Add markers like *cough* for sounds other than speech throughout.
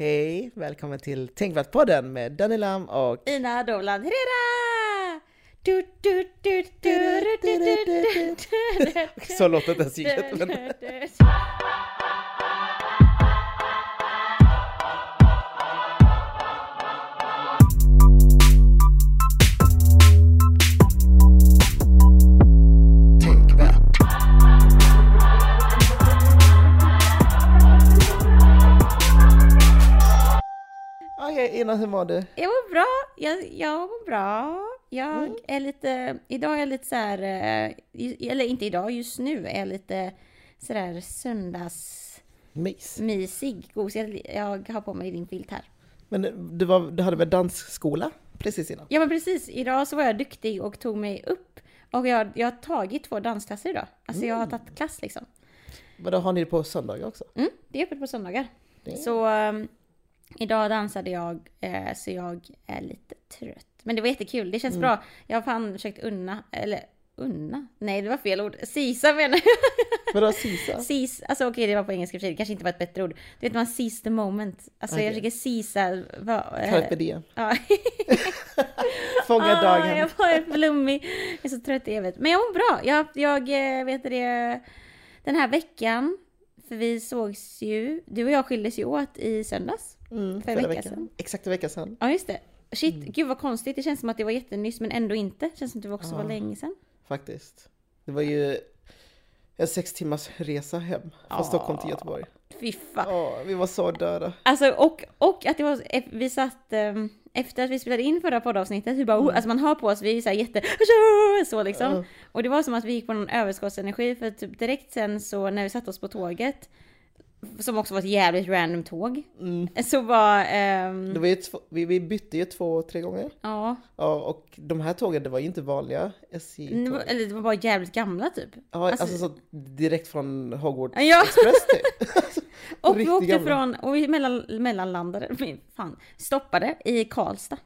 Hej! Välkommen till Tänkvärt-podden med Danny Lam och Ina Dovland Herrera! Så låter det inte ens ljudet. Ina, hur mår du? Jag mår bra. Jag, jag mår bra. Jag Mm. är lite, idag är jag lite så här, eh, eller inte idag, just nu är jag lite sådär söndagsmysig, Mys. gosig. Jag har på mig din filt här. Men du, var, du hade väl dansskola precis innan? Ja men precis, idag så var jag duktig och tog mig upp. Och jag, jag har tagit två dansklasser idag. Alltså jag har tagit klass liksom. Men då har ni det på söndagar också? Mm, det är öppet på söndagar. Det- Så um, idag dansade jag, eh, så jag är lite trött. Men det var jättekul, det känns Mm. bra. Jag har fan försökt unna, eller unna? Nej, det var fel ord. Sisa menar *laughs* Vadå Sisa? jag. Sis, alltså okej det var på engelska för sig, det kanske inte var ett bättre ord. Du vet man seize the moment. Alltså Okej. jag försöker sisa... Carpe diem. ja. *laughs* Fånga Ah, dagen. Jag var flummig. Jag är så trött i huvudet. Men jag mår bra. Jag, jag eh, vet det, den här veckan, för vi sågs ju, du och jag skildes ju åt i söndags. Mm, för en vecka sedan. Exakt en vecka sedan. Ja just det. Shit, Mm. gud vad konstigt. Det känns som att det var jättenyss men ändå inte. Det känns som att det också var Ja. länge sedan. Faktiskt. Det var ju en sex timmars resa hem från Ja. Stockholm till Göteborg. Fy fan. Åh, vi var så döda. Alltså och, och att det var, vi satt ehm, efter att vi spelade in förra poddavsnittet, vi bara, oh, alltså man hör på oss, vi är så här jätte, *laughs* så liksom. Mm. Ja. Och det var som att vi gick på någon överskottsenergi för typ direkt sen så när vi satte oss på tåget, som också var ett jävligt random tåg, Mm. så var, ehm, Det var två, vi, vi bytte ju två, tre gånger. ja, Ja, och de här tågen, det var ju inte vanliga SJ-tåg. eller det var bara jävligt gamla typ. Ja, alltså, alltså- så direkt från Hogwarts Ja. Express typ. *laughs* Och vi åkte gamla. från, och vi mellan, mellanlandade, fan, stoppade i Karlstad.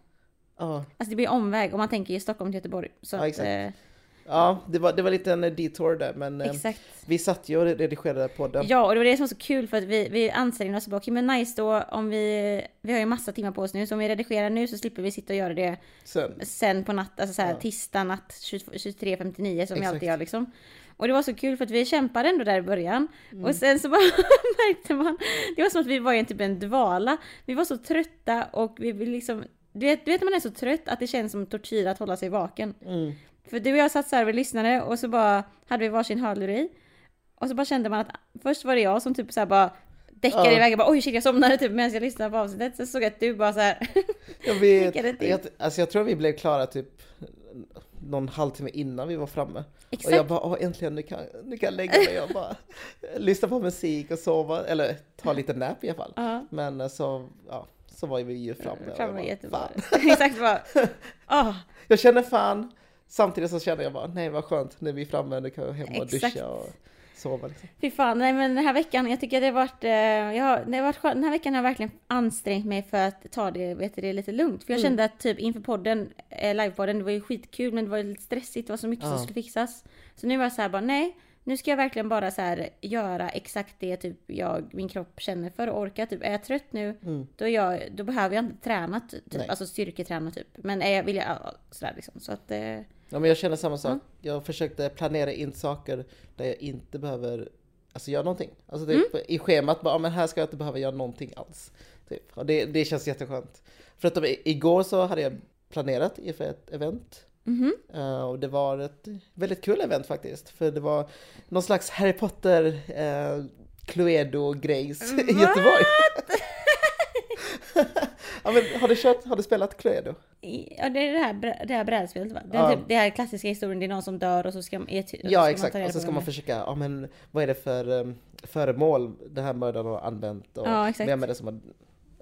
Ja, Alltså det blir omväg om man tänker i Stockholm till Göteborg. Så Ja, att, exakt. eh, ja det, var, det var lite en detour där, men eh, exakt. vi satt ju och redigerade podden. Ja, och det var det som var så kul för att vi, vi ansträngde oss och bara, okej men nice då om vi, vi har ju massa timmar på oss nu, så om vi redigerar nu så slipper vi sitta och göra det Sen, sen på natt, alltså såhär Ja. tisdag natt 20 23.59 som vi Exakt. alltid gör liksom. Och det var så kul för att vi kämpade ändå där i början. Mm. Och sen så bara *laughs* märkte man, det var som att vi var i en typ en dvala. Vi var så trötta och vi liksom, du vet, du vet när man är så trött att det känns som tortyr att hålla sig vaken. mm, För du och jag satt så här och lyssnade och så bara hade vi varsin hörlur i. Och så bara kände man att först var det jag som typ så bara däckade Ja. iväg och bara oj shit jag somnade typ medan jag lyssnade på avsnittet. Sen såg jag att du bara så här. jag, vet, *laughs* jag, alltså jag tror vi blev klara typ någon halvtimme innan vi var framme. Exakt. Och jag bara, Åh, äntligen nu kan, nu kan jag lägga mig och bara *laughs* lyssna på musik och sova, eller ta lite nap i alla fall. Ja. Men eh, så, ja, så var vi ju framme. och Fram jag. *laughs* Exakt bara. Åh, *laughs* Jag känner fan, samtidigt så känner jag bara, nej vad skönt, nu är vi framme, nu kan jag hem och Exakt. duscha och sova. Liksom. fy fan, nej men den här veckan, jag tycker det har varit, eh, jag har, det har varit skönt. Den här veckan har jag verkligen ansträngt mig för att ta det, vet du, det lite lugnt. För jag Mm. kände att typ inför podden, eh, livepodden, det var ju skitkul men det var lite stressigt, det var så mycket som Ja. skulle fixas. Så nu var jag så här bara, nej, nu ska jag verkligen bara så här göra exakt det typ jag, min kropp känner för och orka. Typ, är jag trött nu, Mm. då, jag, då behöver jag inte träna, typ, Nej. alltså styrketräna typ. Men är jag, vill jag, ja, sådär liksom. Så att, eh, Ja, men jag känner samma sak. Mm. Jag försökte planera in saker där jag inte behöver alltså, göra någonting. Alltså typ Mm. i schemat, bara, "Ja, men här ska jag inte behöva göra någonting alls. Typ. Och det, det känns jätteskönt. Förutom igår så hade jag planerat inför ett event. mhm. Eh, och det var ett väldigt kul event faktiskt. För det var någon slags Harry Potter uh, Cluedo-grejs i? Göteborg. *laughs* *laughs* ja, men, har, du kört, har du spelat Cluedo? Ja, det är det här, det här brädspelet va? Det, Ja. typ, det här klassiska historien, det är någon som dör och så ska, är, så ska Ja man exakt, reda och så ska man försöka, ja men vad är det för um, föremål den här mördaren har använt och Ja, exakt. vem är det som har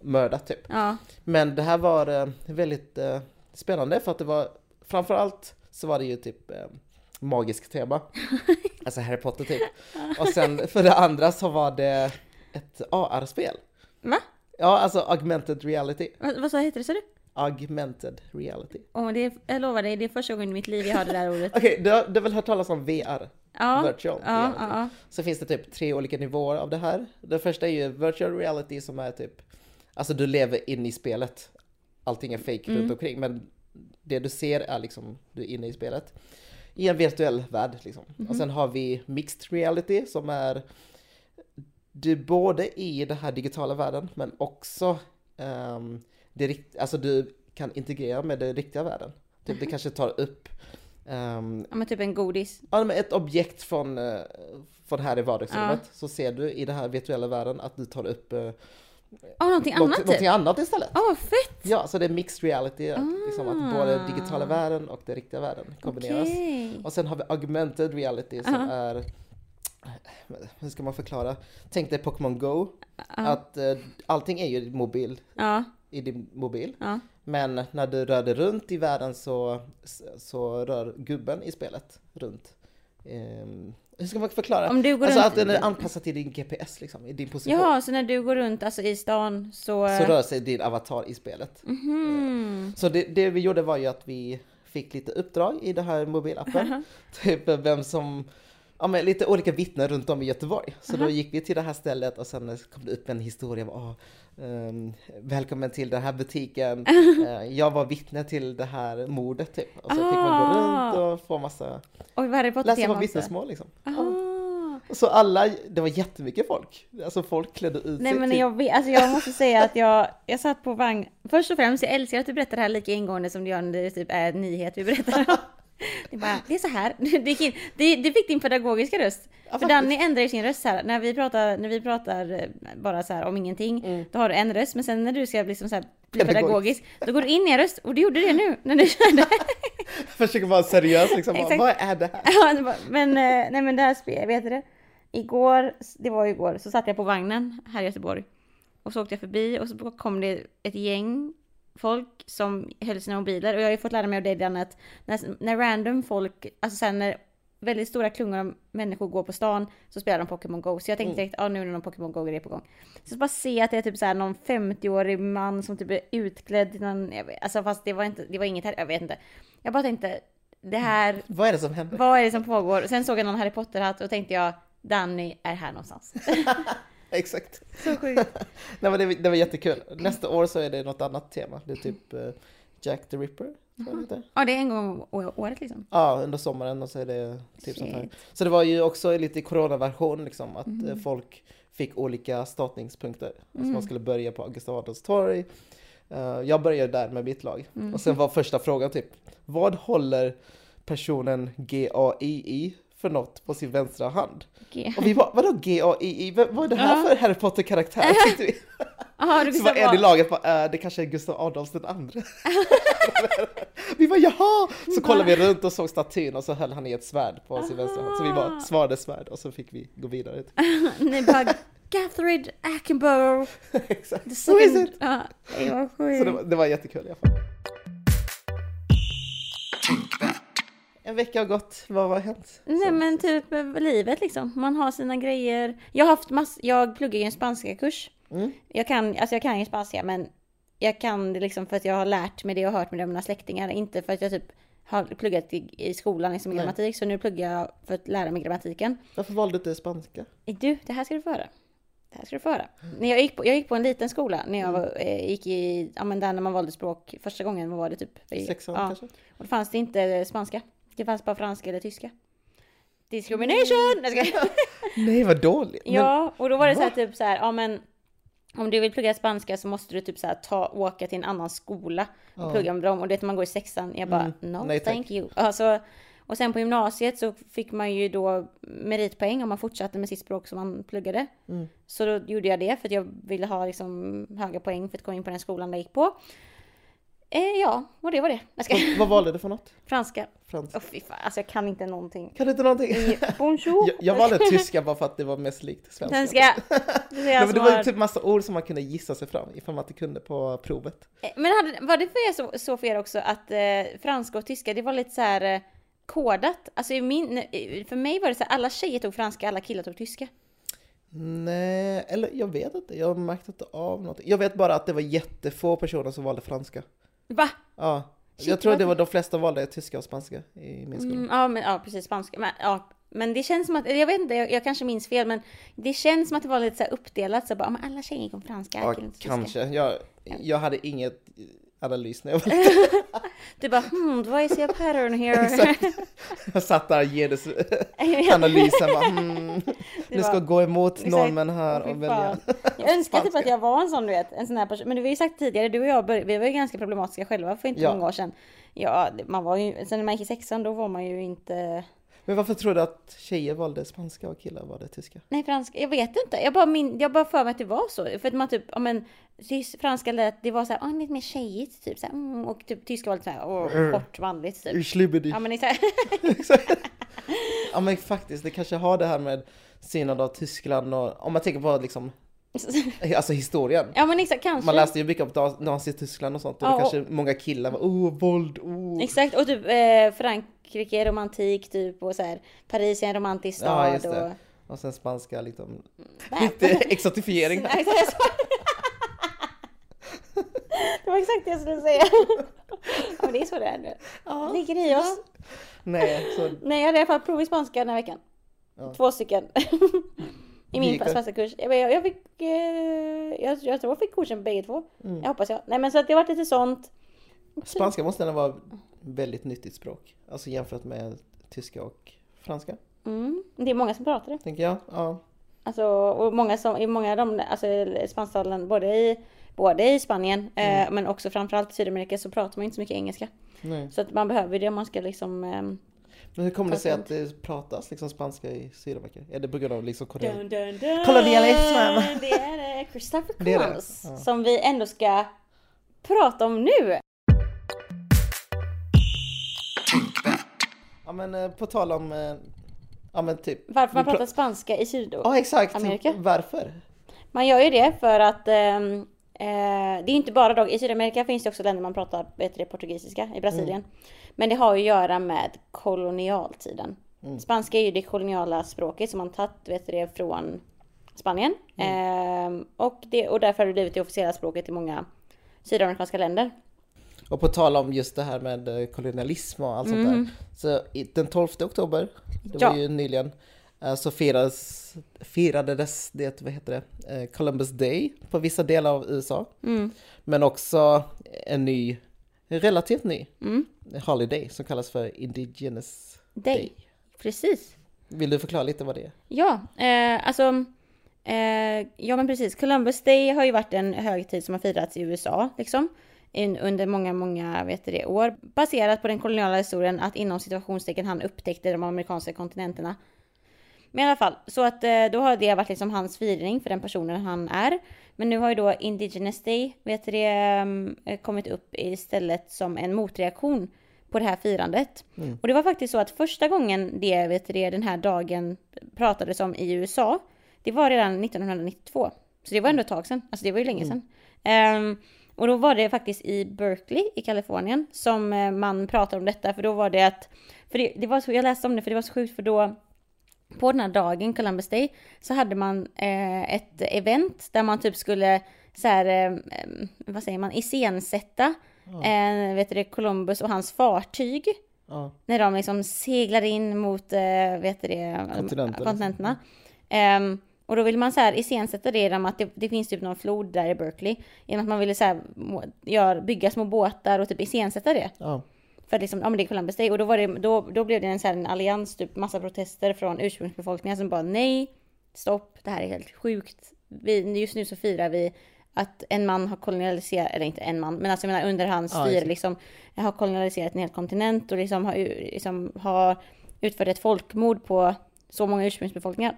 mördat typ. Ja, Men det här var eh, väldigt eh, spännande för att det var framförallt så var det ju typ eh, magiskt tema. *laughs* alltså Harry Potter typ. Och sen för det andra så var det ett AR-spel. va? Ja, alltså augmented reality. Vad, vad sa heter det sa du? Augmented reality. Åh, det är, jag lovar dig, det är första gången i mitt liv jag hör det där *laughs* ordet. Okej, du, har- du har väl hört talas om VR? Ja, Virtual ja, reality. ja, ja. Så finns det typ tre olika nivåer av det här. Den första är ju virtual reality som är typ alltså du lever inne i spelet. Allting är fake Mm. runt omkring men det du ser är liksom, du är inne i spelet. I en virtuell värld liksom. Mhm. Och sen har vi mixed reality som är du både i den här digitala världen men också um, det, alltså du kan integrera med den riktiga världen. Typ Mhm. det kanske tar upp ehm, Ja men typ en godis. Ja, men ett objekt från, eh, från här i vardagsrummet så ser du i den här virtuella världen att du tar upp eh, Ja någonting annat typ. någonting annat istället. Ja vad fett! Ja, så det är mixed reality, liksom att Ah. både digitala världen och den riktiga världen kombineras. Okej. Och sen har vi augmented reality som Ja. är, hur ska man förklara? Tänk dig Pokémon Go, att eh, allting är ju mobil, i din mobil. Men när du rör dig runt i världen så, så rör gubben i spelet runt. Ehm, hur ska man förklara? Om du går alltså runt- att den är anpassad till din GPS liksom, i din position. Jaha, så när du går runt alltså i stan så... Så rör sig din avatar i spelet. Mhm. Så det, det vi gjorde var ju att vi fick lite uppdrag i den här mobilappen. *laughs* typ vem som, ja men lite olika vittnen runt om i Göteborg. Så då gick vi till det här stället och sen kom det upp en historia om, ah, ehm, välkommen till den här butiken. *laughs* Eh, jag var vittne till det här mordet typ. Och så fick man gå Ah. runt och få massa, Oj, vad Harry läsa Potter-tema på vittnesmål liksom. Ja. Ah. Och Så alla, det var jättemycket folk. Alltså folk klädde ut Nej sig men till- jag, vet, alltså jag måste säga att jag, jag satt på vagn. Först och främst, jag älskar att du berättar det här lika ingående som du gör när det typ är en nyhet vi berättar. *laughs* Det är bara, det är så här. *laughs* Det, fick din pedagogiska röst. För faktiskt. Danny ändrar ju sin röst här. När vi pratar, när vi pratar eh, bara så här om ingenting, Mm. då har du en röst. Men sen när du ska liksom så här bli Pedagogisk. då går du in i en röst. Och du gjorde det nu, när du körde. *laughs* Försöker vara seriös liksom. Bara, Exakt. Vad är det här? Ja, men, eh, nej men det här vet du det? Igår, det var igår, så satt jag på vagnen här i Göteborg. Och så åkte jag förbi och så kom det ett gäng folk som höll sina mobiler. Och jag har ju fått lära mig av dig att när, när random folk, alltså sen när väldigt stora klungor av människor går på stan så spelar de Pokémon Go. Så jag tänkte direkt, ja nu är det någon Pokémon Go-grej på gång. Så bara se att det är typ så här någon 50-årig man som typ är utklädd till någon, jag vet, alltså fast det var inte, det var inget här, jag vet inte. Jag bara tänkte, det här *laughs* Vad är det som händer? vad är det som pågår? Sen såg jag någon Harry Potter-hatt och tänkte jag Danny är här någonstans. *laughs* *laughs* *laughs* Exakt. Så sjukt. *laughs* Nej, men det, det var jättekul. Nästa år så är det något annat tema. Det är typ eh, Jack the Ripper. det. Ja, det är en gång om året liksom. Ja, under sommaren och så är det typ sånt här. Så det var ju också lite coronaversion liksom att eh, folk fick olika startningspunkter. Alltså Mm. man skulle börja på Gustav Adolfs torg. Eh, jag började där med mitt lag. Mm. Och sen var första frågan typ, vad håller personen GAII för något på sin vänstra hand? Okej. Och vi bara, vadå GAII? Vad är det här Ja. för Harry Potter-karaktär? *laughs* Tänkte vi. Jaha, du Så var visste en i laget bara, äh, det kanske är Gustav Adolfs den andre. *laughs* vi bara jaha! Så kollade vi runt och såg statyn och så höll han i ett svärd på sin vänstra hand. Så vi bara svarade svärd och så fick vi gå vidare. *laughs* Ni bara Gathrid Attenborough. Exakt. Så is second... it! Ja, det var Så det var, det var jättekul i alla fall. En vecka har gått, vad har hänt? Nej men typ eh, livet liksom. Man har sina grejer. Jag har haft mass... Jag pluggar ju en spanska kurs. Mm. Jag kan, alltså jag kan ju spanska men jag kan det liksom för att jag har lärt mig det och hört med mina släktingar. Inte för att jag typ har pluggat i, i skolan liksom Nej. grammatik. Så nu pluggar jag för att lära mig grammatiken. Varför valde du inte spanska? Du, det här ska du få höra. Det här ska du få höra. När jag, gick på, jag gick på en liten skola när jag var, eh, gick i, ja men där när man valde språk första gången, vad var det typ? Sexan ja. kanske? Och då fanns det inte spanska. Det fanns bara franska eller tyska. Discrimination! Nej, jag skojar. *laughs* Nej vad dåligt! Men, Ja, och då var det så här typ så här, ja men om du vill plugga spanska så måste du typ så här ta, åka till en annan skola och Ja. plugga med dem. Och det är man går i sexan, jag bara Mm. no Nej, tack. thank you. Alltså, och sen på gymnasiet så fick man ju då meritpoäng om man fortsatte med sitt språk som man pluggade. Mm. Så då gjorde jag det för att jag ville ha liksom höga poäng för att komma in på den skolan jag gick på. Eh, ja, och det var det. Jag ska... vad, vad valde du för något? Franska. Franska? Fy fan, alltså jag kan inte någonting. Kan du inte någonting? Bonjour! Jag, jag valde *laughs* tyska bara för att det var mest likt svenska. Svenska! *laughs* Det Nej, men det var har- typ massa ord som man kunde gissa sig fram ifall man inte kunde på provet. Eh, Men hade, var det för er så, så för er också att eh, franska och tyska, det var lite så här eh, kodat? Alltså min, för mig var det så här, alla tjejer tog franska, alla killar tog tyska. Nej, eller jag vet inte. Jag märkte inte av någonting. Jag vet bara att det var jättefå personer som valde franska. Va? Ja. Shit, jag tror det var de flesta valde tyska och spanska i min skola. Mm, ja, men ja, precis spanska. Men ja, Men det känns som att, jag vet inte, jag, jag kanske minns fel, men det känns som att det var lite så uppdelat, så bara, "Ja, men alla tjejer kom franska, Ja, killen tyska." kanske. Jag, jag hade inget analys när jag *laughs* var. Du bara, hmm, do I see a pattern here? *laughs* Exakt. Jag satt där genusanalysen *laughs* bara hmm, nu ska jag gå emot Exakt. normen här och välja. *laughs* Jag önskar typ att jag var en sån, du vet, en sån här person. Men du har ju sagt tidigare, du och jag, vi var ju ganska problematiska själva för inte Ja. många år sedan. Ja, man var ju, sen när man gick i sexan, då var man ju inte, Men varför tror du att tjejer valde spanska och killar valde tyska? nej franska, jag vet inte. Jag bara, min, jag bara för mig att det var så. För att man typ, ja men, franska lät, det var så här, ah, lite mer tjejigt typ så här, mm, och typ tyska var lite så här, åh, Mm. kort manligt typ. Schlibbedy. Ja men exakt. *laughs* Ja men faktiskt, det kanske har det här med synen av Tyskland och om man tänker på liksom, *laughs* alltså historien. ja men exakt, kanske. Man läste ju mycket om Nazityskland och sånt och Ja, och- kanske många killar var oh våld, oh. Exakt, och typ eh, Frankrike, romantik typ och så här, Paris är en romantisk stad Ja, just och... Och sen spanska liksom, lite exotifiering. *laughs* Det var exakt det jag skulle säga. Ja, men det är så det är nu. Ja. Ligger i oss. Nej, så Nej, jag hade i alla fall prov i spanska den här veckan. Ja. Två stycken. I min spanska kurs. Jag, jag, fick, eh, jag, jag tror jag fick godkänt bägge två. Mm. Jag hoppas jag. Nej men så att det varit lite sånt. Spanska måste ändå vara väldigt nyttigt språk. Alltså jämfört med tyska och franska, Mm. Det är många som pratar det. tänker jag. Ja. Alltså, och många som, i många av de, alltså spansktalande, både i, både i Spanien, Mm. eh, men också framförallt i Sydamerika så pratar man inte så mycket engelska. Nej. Så att man behöver det om man ska liksom... ehm, Men hur kommer det sig att det pratas liksom spanska i Sydamerika? Är det på grund av liksom. Kolonialismen. Det är det. Christopher Columbus. Som vi ändå ska prata om nu. Ja men eh, på tal om, eh, ja men typ. Varför man vi pra- pratar spanska i Sydamerika. Ja exakt, Amerika. varför? Man gör ju det för att ehm, eh, det är inte bara då, i Sydamerika finns det också länder man pratar vet det, portugisiska, i Brasilien. Men det har ju att göra med kolonialtiden. Spanska är ju det koloniala språket som man tagit vet det, från Spanien. Ehm, och, det, och därför har det blivit det officiella språket i många sydamerikanska länder. Och på tal om just det här med eh, kolonialism och allt sånt där. Så i, den 12 oktober, det var Ja. ju nyligen, eh, så firades, firades det, vad heter det, eh, Columbus Day på vissa delar av USA. Mm. Men också en ny, relativt ny, Mm. holiday som kallas för Indigenous Day. Day. Precis. Vill du förklara lite vad det är? Ja, eh, alltså. Eh, ja men precis. Columbus Day har ju varit en högtid som har firats i USA liksom. In, under många, många vet det, år. Baserat på den koloniala historien att inom situationstecken han upptäckte de amerikanska kontinenterna. Men i alla fall, så att eh, då har det varit liksom hans firning för den personen han är. Men nu har ju då Indigenous Day, vet det, eh, kommit upp istället som en motreaktion på det här firandet. Och det var faktiskt så att första gången det, vet det, den här dagen pratades om i USA, det var redan 1992. Så det var ändå ett tag sedan, alltså det var ju länge sedan. Ehm, och då var det faktiskt i Berkeley i Kalifornien som eh, man pratade om detta, för då var det att, för det, det var så, jag läste om det för det var så sjukt för då på den här dagen, Columbus Day, så hade man eh, ett event där man typ skulle så här, eh, eh, vad säger man, iscensätta eh, vet du Columbus och hans fartyg. Ja, När de liksom seglar in mot, eh, vet du det, Kontinenter, kontinenterna. Ehm, och då vill man så här iscensätta det genom att det, det finns typ någon flod där i Berkeley. Genom att man ville så här, gör, bygga små båtar och typ iscensätta det. ja, För att liksom, ja men det är Columbus Day. Och då, var det, då, då blev det en, så här, en allians, typ massa protester från ursprungsbefolkningen som bara nej, stopp, det här är helt sjukt. Vi, just nu så firar vi att en man har kolonialiserat, eller inte en man, men alltså jag menar under hans Ja, styre liksom, har kolonialiserat en hel kontinent och liksom har, liksom har utfört ett folkmord på så många ursprungsbefolkningar.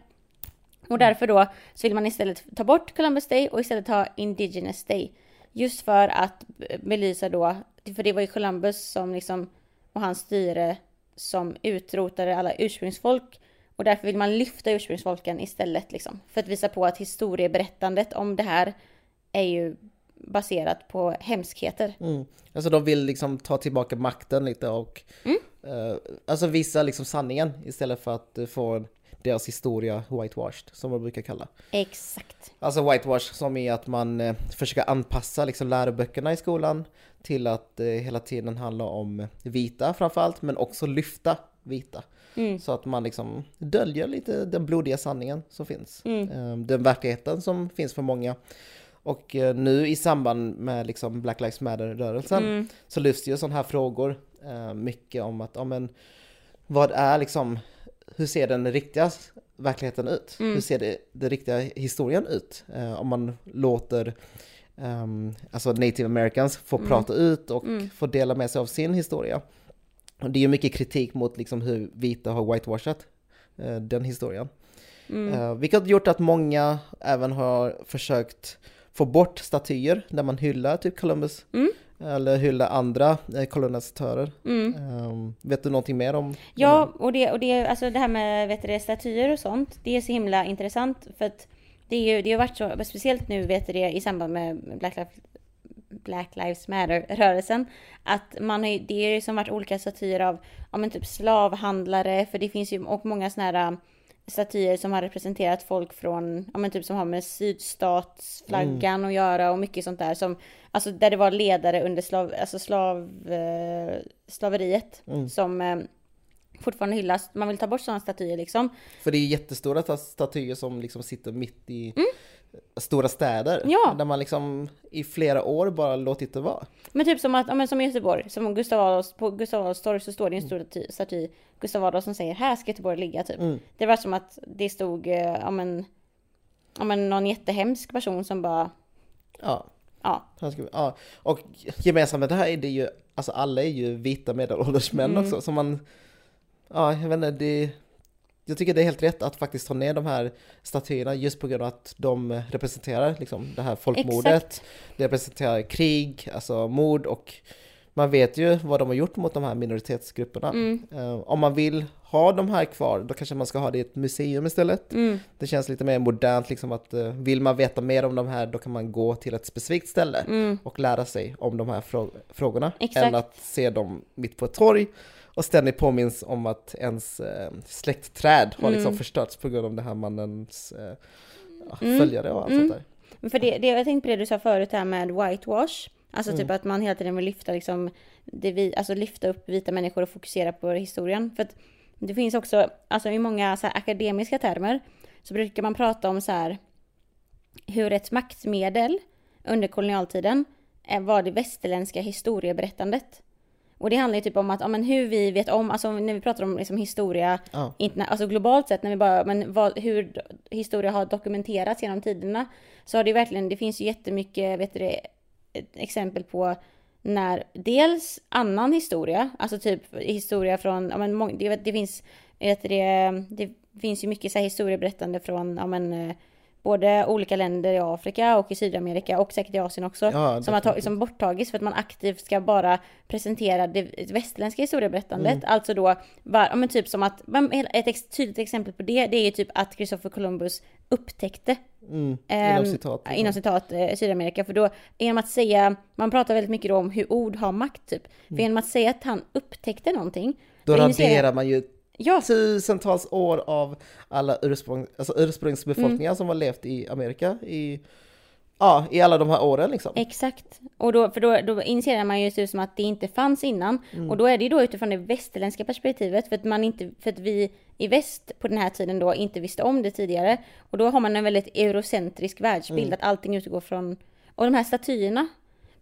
Och därför då så vill man istället ta bort Columbus Day och istället ha Indigenous Day. Just för att belysa då, för det var ju Columbus som liksom, och hans styre som utrotade alla ursprungsfolk. Och därför vill man lyfta ursprungsfolken istället liksom. För att visa på att historieberättandet om det här är ju baserat på hemskheter. Mm. Alltså de vill liksom ta tillbaka makten lite och Mm. eh, alltså visa liksom sanningen istället för att få deras historia whitewashed som man brukar kalla. Exakt. Alltså whitewash som är att man eh, försöker anpassa liksom läroböckerna i skolan till att eh, hela tiden handla om vita framförallt men också lyfta vita. Mm. Så att man liksom döljer lite den blodiga sanningen som finns. Mm. Eh, Den verkligheten som finns för många. Och eh, nu i samband med liksom Black Lives Matter-rörelsen Mm. så lyfts ju sådana här frågor eh, mycket om att, ja men vad är liksom, hur ser den riktiga verkligheten ut? Mm. Hur ser det, den riktiga historien ut? Eh, om man låter ehm, alltså native americans få Mm. prata ut och Mm. få dela med sig av sin historia. Det är ju mycket kritik mot liksom hur vita har whitewashat eh, den historien. Mm. Eh, vilket har gjort att många även har försökt få bort statyer där man hyllar typ Columbus. Mm. Eller hyllar andra eh, kolonisatörer. Mm. Eh, vet du någonting mer om? Ja, och det, och det, alltså det här med vet du, statyer och sånt, det är så himla intressant för att det, är ju, det har varit så, speciellt nu vet du det i samband med Black Lives, Black Lives Matter-rörelsen, att man har ju, det är ju som varit olika statyer av, ja men typ slavhandlare, för det finns ju, och många sådana här statyer som har representerat folk från, ja men typ som har med sydstatsflaggan att göra och mycket sånt där som, alltså där det var ledare under slav, alltså slav, eh, slaveriet Mm. som eh, fortfarande hyllas. Man vill ta bort sådana statyer liksom. För det är jättestora ta- statyer som liksom sitter mitt i stora städer. Mm. Ja. Där man liksom i flera år bara låtit det vara. Men typ som att, ja, men som i Göteborg, som Gustav Adolfs, på Gustav Adolfs torg så står det en stor staty, Gustav Adolf som säger här ska Göteborg ligga typ. Mm. Det var som att det stod, eh, ja men, ja men någon jättehemsk person som bara, Ja. ja, ja. Och gemensamt med det här är det ju, alltså alla är ju vita medelålders män Mm. också. Så man, ja jag vet inte, det, jag tycker det är helt rätt att faktiskt ta ner de här statyerna just på grund av att de representerar liksom det här folkmordet. Exakt. Det representerar krig, alltså mord och man vet ju vad de har gjort mot de här minoritetsgrupperna. Mm. Eh, om man vill ha de här kvar, då kanske man ska ha det i ett museum istället. mm, Det känns lite mer modernt, liksom att eh, vill man veta mer om de här, då kan man gå till ett specifikt ställe mm, och lära sig om de här frå- frågorna. Exakt. Än att se dem mitt på ett torg och ständigt påminns om att ens eh, släktträd har liksom Mm. förstörts på grund av den här mannens eh, Mm. följare och allt Mm. sånt där. Men För det, det, jag tänkte på det du sa förut här med whitewash. Alltså Mm. typ att man hela tiden vill lyfta liksom, det vi, alltså lyfta upp vita människor och fokusera på historien. För att det finns också, alltså i många så akademiska termer så brukar man prata om så här hur ett maktmedel under kolonialtiden eh, var det västerländska historieberättandet. Och det handlar ju typ om att, ja, men hur vi vet om, alltså när vi pratar om liksom historia, Ja. interna- alltså globalt sett, när vi bara, men vad, hur historia har dokumenterats genom tiderna, så har det verkligen, det finns ju jättemycket, vet du det, exempel på när dels annan historia, alltså typ historia från, ja men det, det finns, vet du det, det finns ju mycket så här historieberättande från, ja men eh, både olika länder i Afrika och i Sydamerika och säkert i Asien också. Ja, som har som borttagits för att man aktivt ska bara presentera det västerländska historieberättandet. Mm. Alltså då, var, ja, men typ som att, ett ex, tydligt exempel på det, det är ju typ att Christopher Columbus upptäckte Mm. Ehm, Inom citat. liksom. inom citat eh, Sydamerika. För då, genom att säga, man pratar väldigt mycket om hur ord har makt typ. För genom att säga att han upptäckte någonting. Då raderar man ju Ja, tusentals år av alla ursprung, alltså ursprungsbefolkningar Mm. som har levt i Amerika i, ja, i alla de här åren liksom. Exakt. Och då, för då, då initierar man ju som att det inte fanns innan. Och då är det ju då utifrån det västerländska perspektivet. För att, man inte, för att vi i väst på den här tiden då inte visste om det tidigare. Och då har man en väldigt eurocentrisk världsbild. Att allting utgår från... Och de här statyerna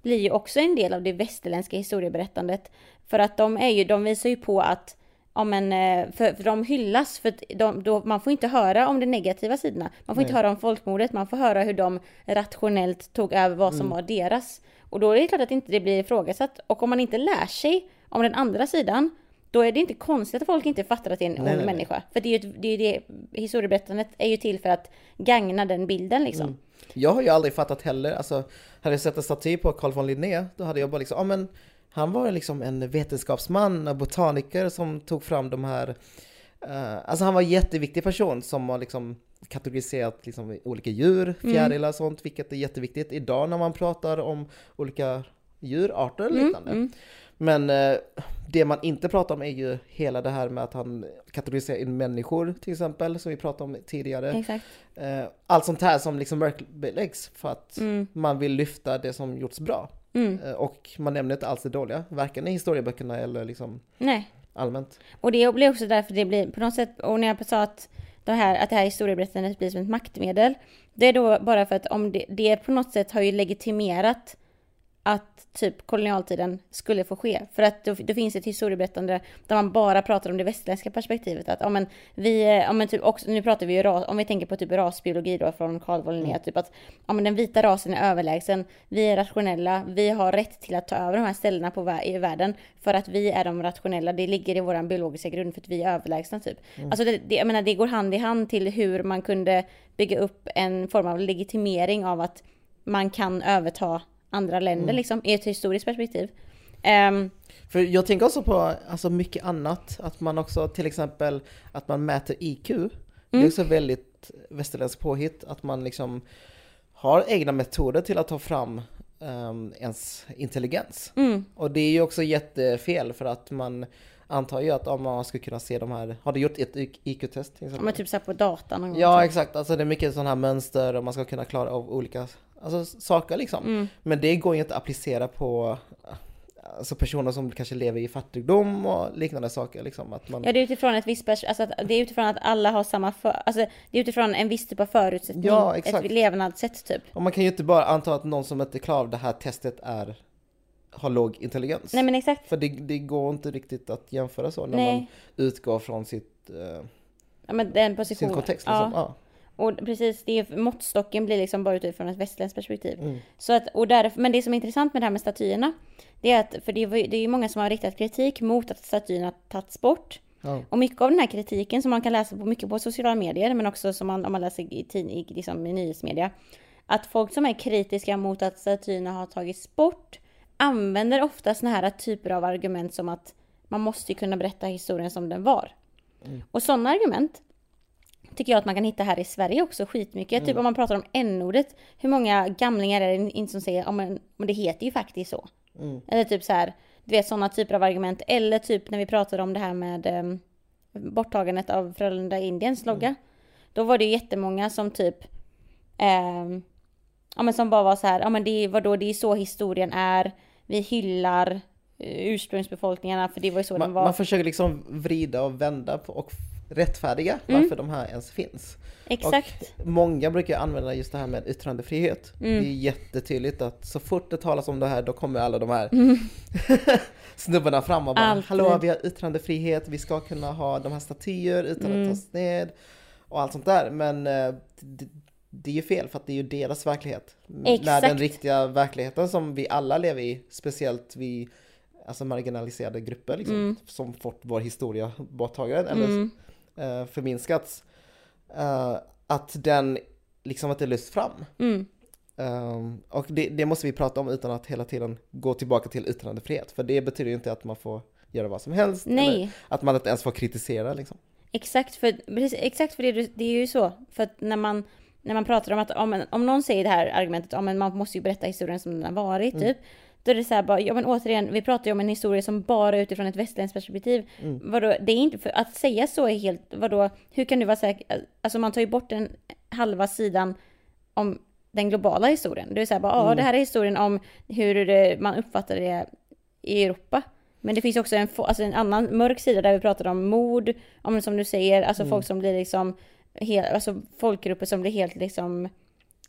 blir ju också en del av det västerländska historieberättandet. För att de är ju, de visar ju på att Ja men eh, för, för de hyllas för de, då, man får inte höra om de negativa sidorna. Man får inte Nej. höra om folkmordet, man får höra hur de rationellt tog över vad som var deras. Och då är det klart att inte det blir ifrågasatt. Och om man inte lär sig om den andra sidan, då är det inte konstigt att folk inte fattar att det är en Nej, ond nej, nej. människa. För det är ju det, är det, historieberättandet är ju till för att gagna den bilden liksom. Mm. Jag har ju aldrig fattat heller, alltså hade jag sett en staty på Carl von Linné, då hade jag bara liksom, ja men han var liksom en vetenskapsman, en botaniker som tog fram de här, eh, alltså han var en jätteviktig person som har liksom kategoriserat liksom olika djur, fjärilar och sånt, vilket är jätteviktigt idag när man pratar om olika djurarter och liknande. mm. Men eh, det man inte pratar om är ju hela det här med att han kategoriserar in människor till exempel, som vi pratade om tidigare. Exakt. Eh, allt sånt här som liksom mörkbeläggs för att Mm. man vill lyfta det som gjorts bra. Mm. Eh, och man nämner inte alls det dåliga, varken i historieböckerna eller liksom Nej. allmänt. Och det blir också därför det blir på något sätt, och när jag sa att det här, att det här historieberättandet blir som ett maktmedel, det är då bara för att om det, det på något sätt har ju legitimerat att typ kolonialtiden skulle få ske. För att det, det finns ett historieberättande där man bara pratar om det västerländska perspektivet. Att om en, vi, om en typ också, nu pratar vi ju ras, om vi tänker på typ rasbiologi då från Carl von Linné, mm. typ att om den vita rasen är överlägsen, vi är rationella, vi har rätt till att ta över de här ställena på, i världen för att vi är de rationella, det ligger i vår biologiska grund för att vi är överlägsna typ. Mm. Alltså det, det, jag menar, det går hand i hand till hur man kunde bygga upp en form av legitimering av att man kan överta andra länder mm. liksom, i ett historiskt perspektiv. Um, för jag tänker också på alltså, mycket annat, att man också till exempel att man mäter IQ. Mm. Det är mm. också väldigt västerländskt påhitt, att man liksom har egna metoder till att ta fram um, ens intelligens. Mm. Och det är ju också jättefel för att man antar ju att om man skulle kunna se de här, har du gjort ett IQ-test? Ja men typ såhär på datan någon gång. Ja typ. exakt, alltså det är mycket sådana här mönster och man ska kunna klara av olika alltså, saker liksom. Mm. Men det går ju inte att applicera på alltså personer som kanske lever i fattigdom och liknande saker. Liksom, att man... Ja, det är utifrån ett visst alltså det är utifrån att alla har samma, för, alltså det är utifrån en viss typ av förutsättning, ja, exakt. ett levnadssätt typ. Och man kan ju inte bara anta att någon som inte klarar det här testet är har låg intelligens. Nej men exakt. För det, det går inte riktigt att jämföra så när Nej. man utgår från sitt, eh, ja, men den positionen. sin kontext. Liksom. Ja. ja. Och precis, det är, måttstocken blir liksom bara utifrån ett västländskt perspektiv. Mm. Så att, och därför, men det som är intressant med det här med statyerna, det är att, för det, det är många som har riktat kritik mot att statyerna tagits bort. Ja. Och mycket av den här kritiken som man kan läsa på mycket på sociala medier, men också som man, om man läser i, i, liksom, i nyhetsmedia, att folk som är kritiska mot att statyerna har tagits bort använder ofta såna här typer av argument som att man måste ju kunna berätta historien som den var. Mm. Och sådana argument tycker jag att man kan hitta här i Sverige också skitmycket. Typ mm. Typ om man pratar om n-ordet. Hur många gamlingar är det inte som säger, ja men, men det heter ju faktiskt så. Mm. Eller typ så här, du vet sådana typer av argument. Eller typ när vi pratade om det här med um, borttagandet av Frölunda Indiens logga. Mm. Då var det ju jättemånga som typ um, Ja men som bara var så här, ja men det är vadå, det är så historien är. Vi hyllar eh, ursprungsbefolkningarna för det var ju så man, den var. Man försöker liksom vrida och vända på och rättfärdiga mm. varför de här ens finns. Exakt. Och många brukar använda just det här med yttrandefrihet. Mm. Det är jättetydligt att så fort det talas om det här då kommer alla de här mm. *laughs* snubbarna fram och bara Alltid. Hallå vi har yttrandefrihet, vi ska kunna ha de här statyer utan att mm. tas ned och allt sånt där. Men eh, det, det är ju fel för att det är ju deras verklighet. Exakt. När den riktiga verkligheten som vi alla lever i, speciellt vi alltså marginaliserade grupper liksom, mm. som fått vår historia borttagen eller mm. Uh, förminskats. Uh, att den liksom inte lyfts fram. Mm. Um, och det, det, måste vi prata om utan att hela tiden gå tillbaka till yttrandefrihet. För det betyder ju inte att man får göra vad som helst. Nej. Att man inte ens får kritisera liksom. Exakt, för, exakt för det, det är ju så. För att när man när man pratar om att om, om någon säger det här argumentet om man måste ju berätta historien som den har varit mm. typ. Då är det så här bara, ja men återigen, vi pratar ju om en historia som bara utifrån ett västländskt perspektiv. Mm. Vadå, det är inte, för att säga så är helt, vadå, hur kan du vara säker? Alltså man tar ju bort den halva sidan om den globala historien. Det är så här bara, ja mm. det här är historien om hur det, man uppfattar det i Europa. Men det finns också en, alltså en annan mörk sida där vi pratar om mord, om som du säger, alltså mm. folk som blir liksom hel, alltså folkgrupper som blir helt liksom,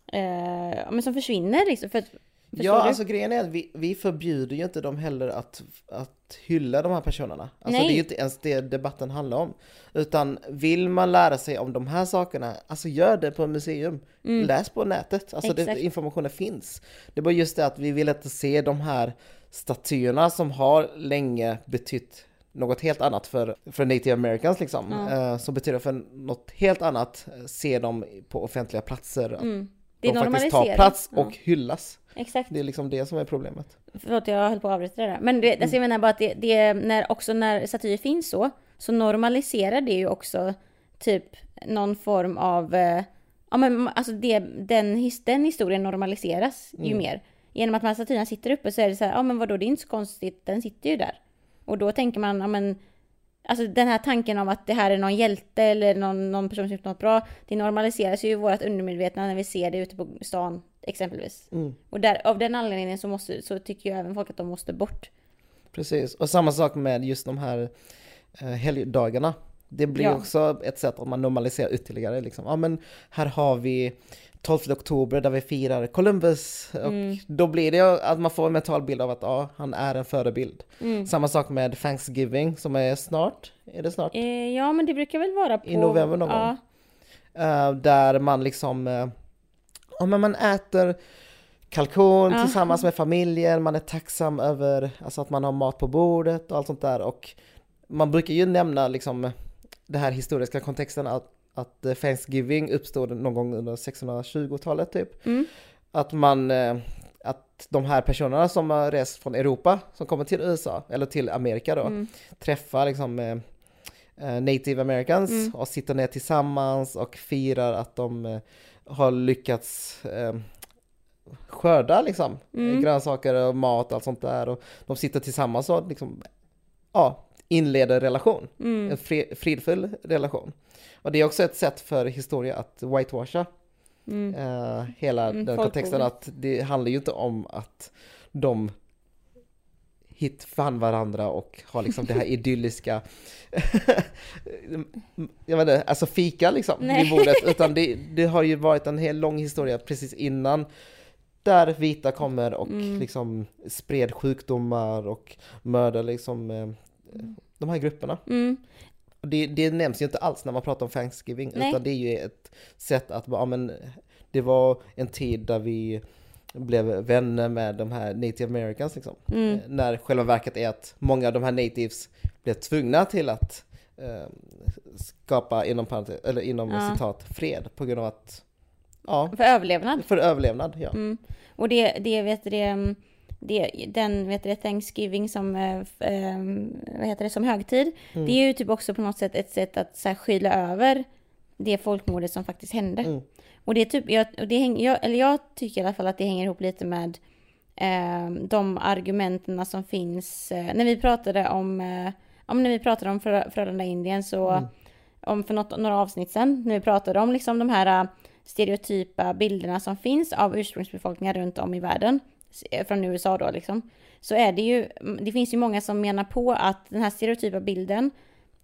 eh, men som försvinner liksom. För, ja, du? alltså grejen är att vi, vi förbjuder ju inte dem heller att, att hylla de här personerna. Alltså Nej. det är ju inte ens det debatten handlar om. Utan vill man lära sig om de här sakerna, alltså gör det på museum. Mm. Läs på nätet, alltså det, informationen finns. Det bara just det att vi vill inte se de här statyerna som har länge betytt något helt annat för, för native americans liksom. Mm. så betyder för något helt annat, eh, se dem på offentliga platser. Mm. Det är de faktiskt tar plats och ja. hyllas. Exakt. Det är liksom det som är problemet. Förlåt, jag höll på att avbryta det där. Men det, alltså jag menar bara att det, det, när, också när statyer finns så, så normaliserar det ju också typ någon form av, eh, ja men alltså det, den, den historien normaliseras ju mm. mer. Genom att här statyerna sitter uppe så är det så här, ja men vadå, det är inte så konstigt, den sitter ju där. Och då tänker man, ja men, alltså den här tanken om att det här är någon hjälte eller någon, någon person som gjort något bra, det normaliseras ju i vårt undermedvetna när vi ser det ute på stan exempelvis. Mm. Och där, av den anledningen så, måste, så tycker ju även folk att de måste bort. Precis, och samma sak med just de här eh, helgdagarna. Det blir Ja. också ett sätt att man normaliserar ytterligare. Liksom. Ja, men här har vi 12 oktober där vi firar Columbus. Och Mm. Då blir det att man får en mental bild av att ja, han är en förebild. Mm. Samma sak med Thanksgiving som är snart. Är det snart? Eh, ja, men det brukar väl vara på... I november någon ja. gång. Eh, där man liksom, eh, ja men man äter kalkon Ja. tillsammans med familjen, man är tacksam över alltså att man har mat på bordet och allt sånt där och man brukar ju nämna liksom den här historiska kontexten att, att eh, Thanksgiving uppstod någon gång under 1620-talet typ. Mm. Att man, eh, att de här personerna som har rest från Europa, som kommer till USA, eller till Amerika då, Mm. träffar liksom eh, native americans Mm. och sitter ner tillsammans och firar att de har lyckats skörda liksom Mm. grönsaker och mat och allt sånt där och de sitter tillsammans och liksom ja, inleder relation, Mm. en fri, fridfull relation. Och det är också ett sätt för historia att whitewasha Mm. eh, hela Mm, den kontexten att det handlar ju inte om att de hit fann varandra och har liksom det här *laughs* idylliska *laughs* jag vet inte, alltså fika liksom Nej. vid bordet utan det, det har ju varit en hel lång historia precis innan där vita kommer och Mm. liksom spred sjukdomar och mördar liksom eh, de här grupperna. Mm. Det, det nämns ju inte alls när man pratar om Thanksgiving, Nej. utan det är ju ett sätt att bara, ja, men det var en tid där vi blev vänner med de här native americans liksom. Mm. Eh, När själva verket är att många av de här natives blev tvungna till att eh, skapa inom, eller inom Ja. citat fred på grund av att, ja, För överlevnad. för överlevnad. Ja. Mm. Och det, det vet det, mm, det, den vet det, Thanksgiving som, eh, f- eh, vad heter det, som högtid. Mm. Det är ju typ också på något sätt ett sätt att så här, skyla över det folkmordet som faktiskt hände. Mm. Och det är typ, jag, och det hänger, jag, eller jag tycker i alla fall att det hänger ihop lite med eh, de argumenten som finns. Eh, när vi pratade om, eh, om när vi pratade om Frö- Frölunda-Indien så, Mm. om för något, några avsnitt sen, när vi pratade om liksom de här eh, stereotypa bilderna som finns av ursprungsbefolkningar runt om i världen, från USA då liksom, så är det ju, det finns ju många som menar på att den här stereotypa bilden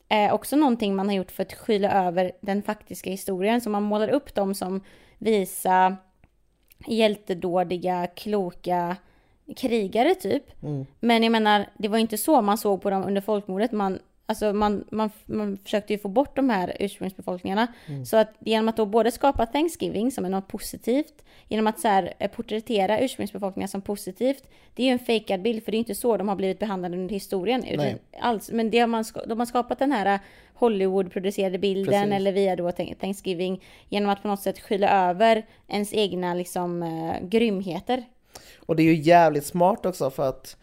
är också någonting man har gjort för att skyla över den faktiska historien, så man målar upp dem som visa hjältedådiga, kloka krigare typ. Mm. Men jag menar, det var inte så man såg på dem under folkmordet. Man, alltså man, man, man försökte ju få bort de här ursprungsbefolkningarna. Så att genom att då både skapa Thanksgiving som är något positivt, genom att så här, eh, porträttera ursprungsbefolkningar som positivt, det är ju en fejkad bild för det är inte så de har blivit behandlade under historien. Nej. Alls. Men det har man, de har skapat den här eh, Hollywood-producerade bilden Precis. eller via då Thank- Thanksgiving genom att på något sätt skylla över ens egna liksom, eh, grymheter. Och det är ju jävligt smart också för att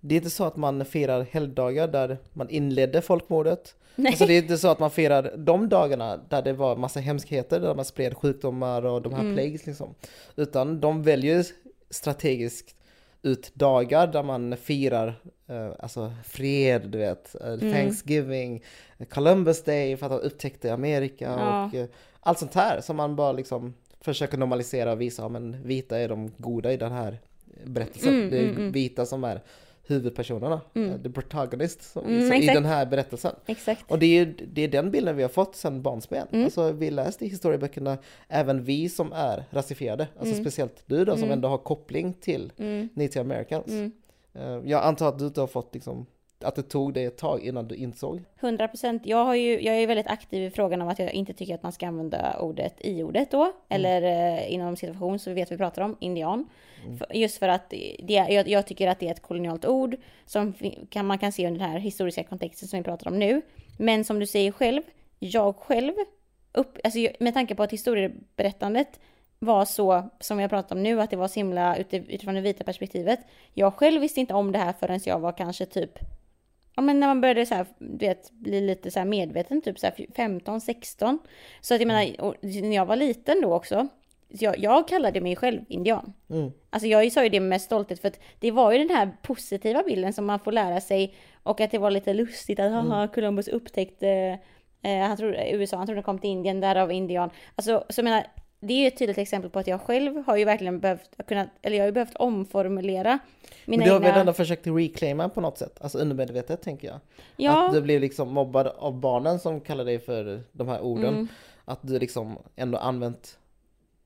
det är inte så att man firar helgdagar där man inledde folkmordet. Nej. Alltså det är inte så att man firar de dagarna där det var massa hemskheter, där man spred sjukdomar och de här Mm. plagues liksom. Utan de väljer strategiskt ut dagar där man firar eh, alltså fred, du vet, eh, Mm. Thanksgiving, Columbus Day för att han upptäckte Amerika Ja. och eh, allt sånt här som man bara liksom försöker normalisera och visa, ja, men vita är de goda i den här berättelsen. Mm, det är mm, mm. vita som är huvudpersonerna, Mm. eh, the protagonist som, Mm, som, i den här berättelsen. Exakt. Och det är, det är den bilden vi har fått sedan barnsben. Mm. Alltså vi läste i historieböckerna, även vi som är rasifierade, alltså Mm. speciellt du då som Mm. ändå har koppling till Mm. native americans. Mm. Eh, Jag antar att du inte har fått liksom, att det tog dig ett tag innan du insåg. 100 procent. Jag, har ju, jag är väldigt aktiv i frågan om att jag inte tycker att man ska använda ordet i ordet då. Eller eh, inom situation så vi vet vi pratar om, indian. För, just för att det, jag, jag tycker att det är ett kolonialt ord som kan, man kan se under den här historiska kontexten som vi pratar om nu. Men som du säger själv, jag själv, upp, alltså, med tanke på att historieberättandet var så som vi har pratat om nu, att det var så himla utif- utifrån det vita perspektivet. Jag själv visste inte om det här förrän jag var kanske typ Ja men när man började så här, du vet, bli lite så medveten, typ så här 15, 16. Så att jag menar, och när jag var liten då också, så jag, jag kallade mig själv indian. Mm. Alltså jag sa ju det med stolthet för att det var ju den här positiva bilden som man får lära sig och att det var lite lustigt att haha, Columbus upptäckte eh, han trodde, USA, han trodde han kom till Indien, därav indian. Alltså så jag menar, det är ett tydligt exempel på att jag själv har ju verkligen behövt kunna, eller jag har ju behövt omformulera mina Men du har egna... väl ändå försökt reclaima på något sätt? Alltså undermedvetet tänker jag. ja, Att du blev liksom mobbad av barnen som kallar dig för de här orden. Mm. Att du liksom ändå använt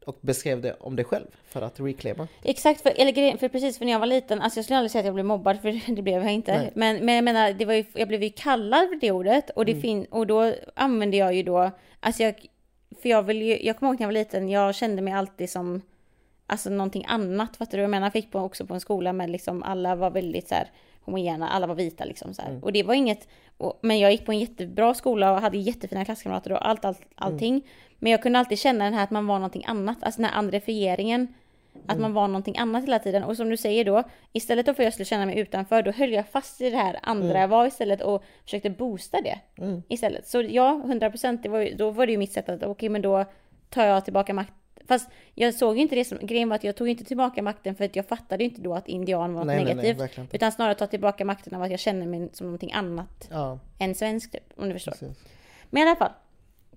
och beskrev det om dig själv för att reclaima. exakt, för, eller, för precis för när jag var liten, alltså jag skulle aldrig säga att jag blev mobbad för *laughs* det blev jag inte. Nej. Men, men jag menar, det var ju, jag blev ju kallad för det ordet och, det Mm. fin, och då använde jag ju då, alltså jag, för jag vill ju, jag kommer ihåg när jag var liten, jag kände mig alltid som alltså någonting annat. Fattar du? Jag menar, jag fick på, också på en skola med liksom alla var väldigt så här homogena, alla var vita liksom så här. Och det var inget, och, men jag gick på en jättebra skola och hade jättefina klasskamrater och allt, allt, allting. Men jag kunde alltid känna den här att man var någonting annat, alltså den här andrefieringen. Att man var någonting annat hela tiden. Och som du säger då, istället för att jag skulle känna mig utanför, då höll jag fast i det här andra jag var istället och försökte boosta det istället. Så ja, 100 procent, då var det ju mitt sätt att okej, men då tar jag tillbaka makt. Fast jag såg ju inte det som, grejen var att jag tog inte tillbaka makten för att jag fattade inte då att indian var något Nej, nej, nej, negativt. verkligen inte. utan snarare ta tillbaka makten av att jag känner mig som någonting annat Ja, än svensk typ, om du förstår. precis. Men i alla fall.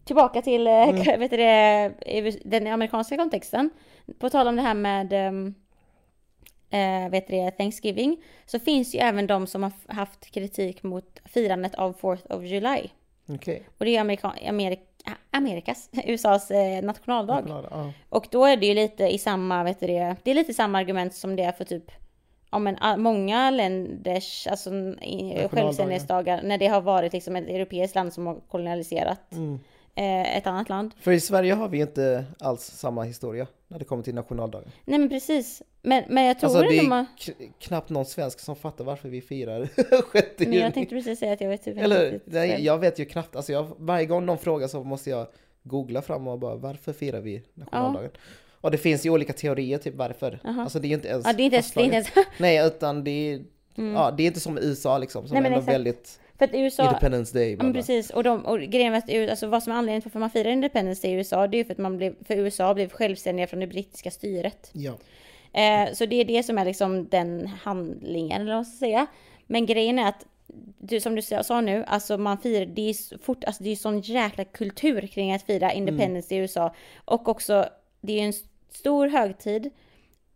Tillbaka till Mm. mm. *laughs* vet du det, den amerikanska kontexten. På tal om det här med eh, vet du det, Thanksgiving. Så finns ju även de som har haft kritik mot firandet av 4th of July. Okej. Och det är Amerika, Amerika, Amerikas, *laughs* USAs eh, nationaldag. Ja. Och då är det ju lite i samma, vet du det, det är lite samma argument som det är för typ Ja men a- många länders, alltså självständighetsdagar, när det har varit liksom ett europeiskt land som har kolonialiserat Mm. Eh, ett annat land. För i Sverige har vi inte alls samma historia när det kommer till nationaldagen. Nej men precis. Men, men jag tror Alltså det är man... knappt någon svensk som fattar varför vi firar *laughs* 6 Men juni. jag tänkte precis säga att jag vet typ inte Eller, riktigt nej, jag vet ju knappt, alltså jag, varje gång någon frågar så måste jag googla fram och bara varför firar vi nationaldagen? Och det finns ju olika teorier typ varför. Aha. Alltså det är ju inte ens Ja det är inte ens, det är inte ens... Nej utan det är, *laughs* ja, det är inte som i USA liksom som Nej, men exakt. väldigt För att USA... Independence Day. Ja, precis, och, de, och grejen med att alltså vad som är anledningen till varför man firar Independence Day i USA, det är ju för att man blev, för USA blev självständiga från det brittiska styret. Ja. Eh, så det är det som är liksom den handlingen, eller vad man ska säga. Men grejen är att, du, som du sa nu, alltså man firar, det är fort, alltså det är sån jäkla kultur kring att fira Independence Day i USA. Och också, det är ju en stor högtid.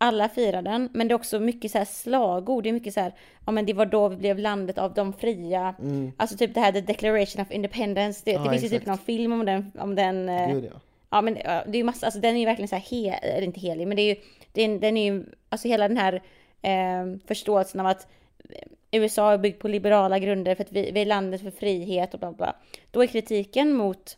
Alla firar den, men det är också mycket så här slagord. Det är mycket så här, ja men det var då vi blev landet av de fria. Alltså typ det här The Declaration of Independence. Det, Ja, det finns ju typ exakt. någon film om den, om den eh, Gud ja. Ja men det är ju massa, alltså den är ju verkligen så här hel, eller inte helig, men det är ju, den, den är ju, alltså hela den här eh, förståelsen av att USA är byggt på liberala grunder för att vi, vi är landet för frihet och bla bla. Då är kritiken mot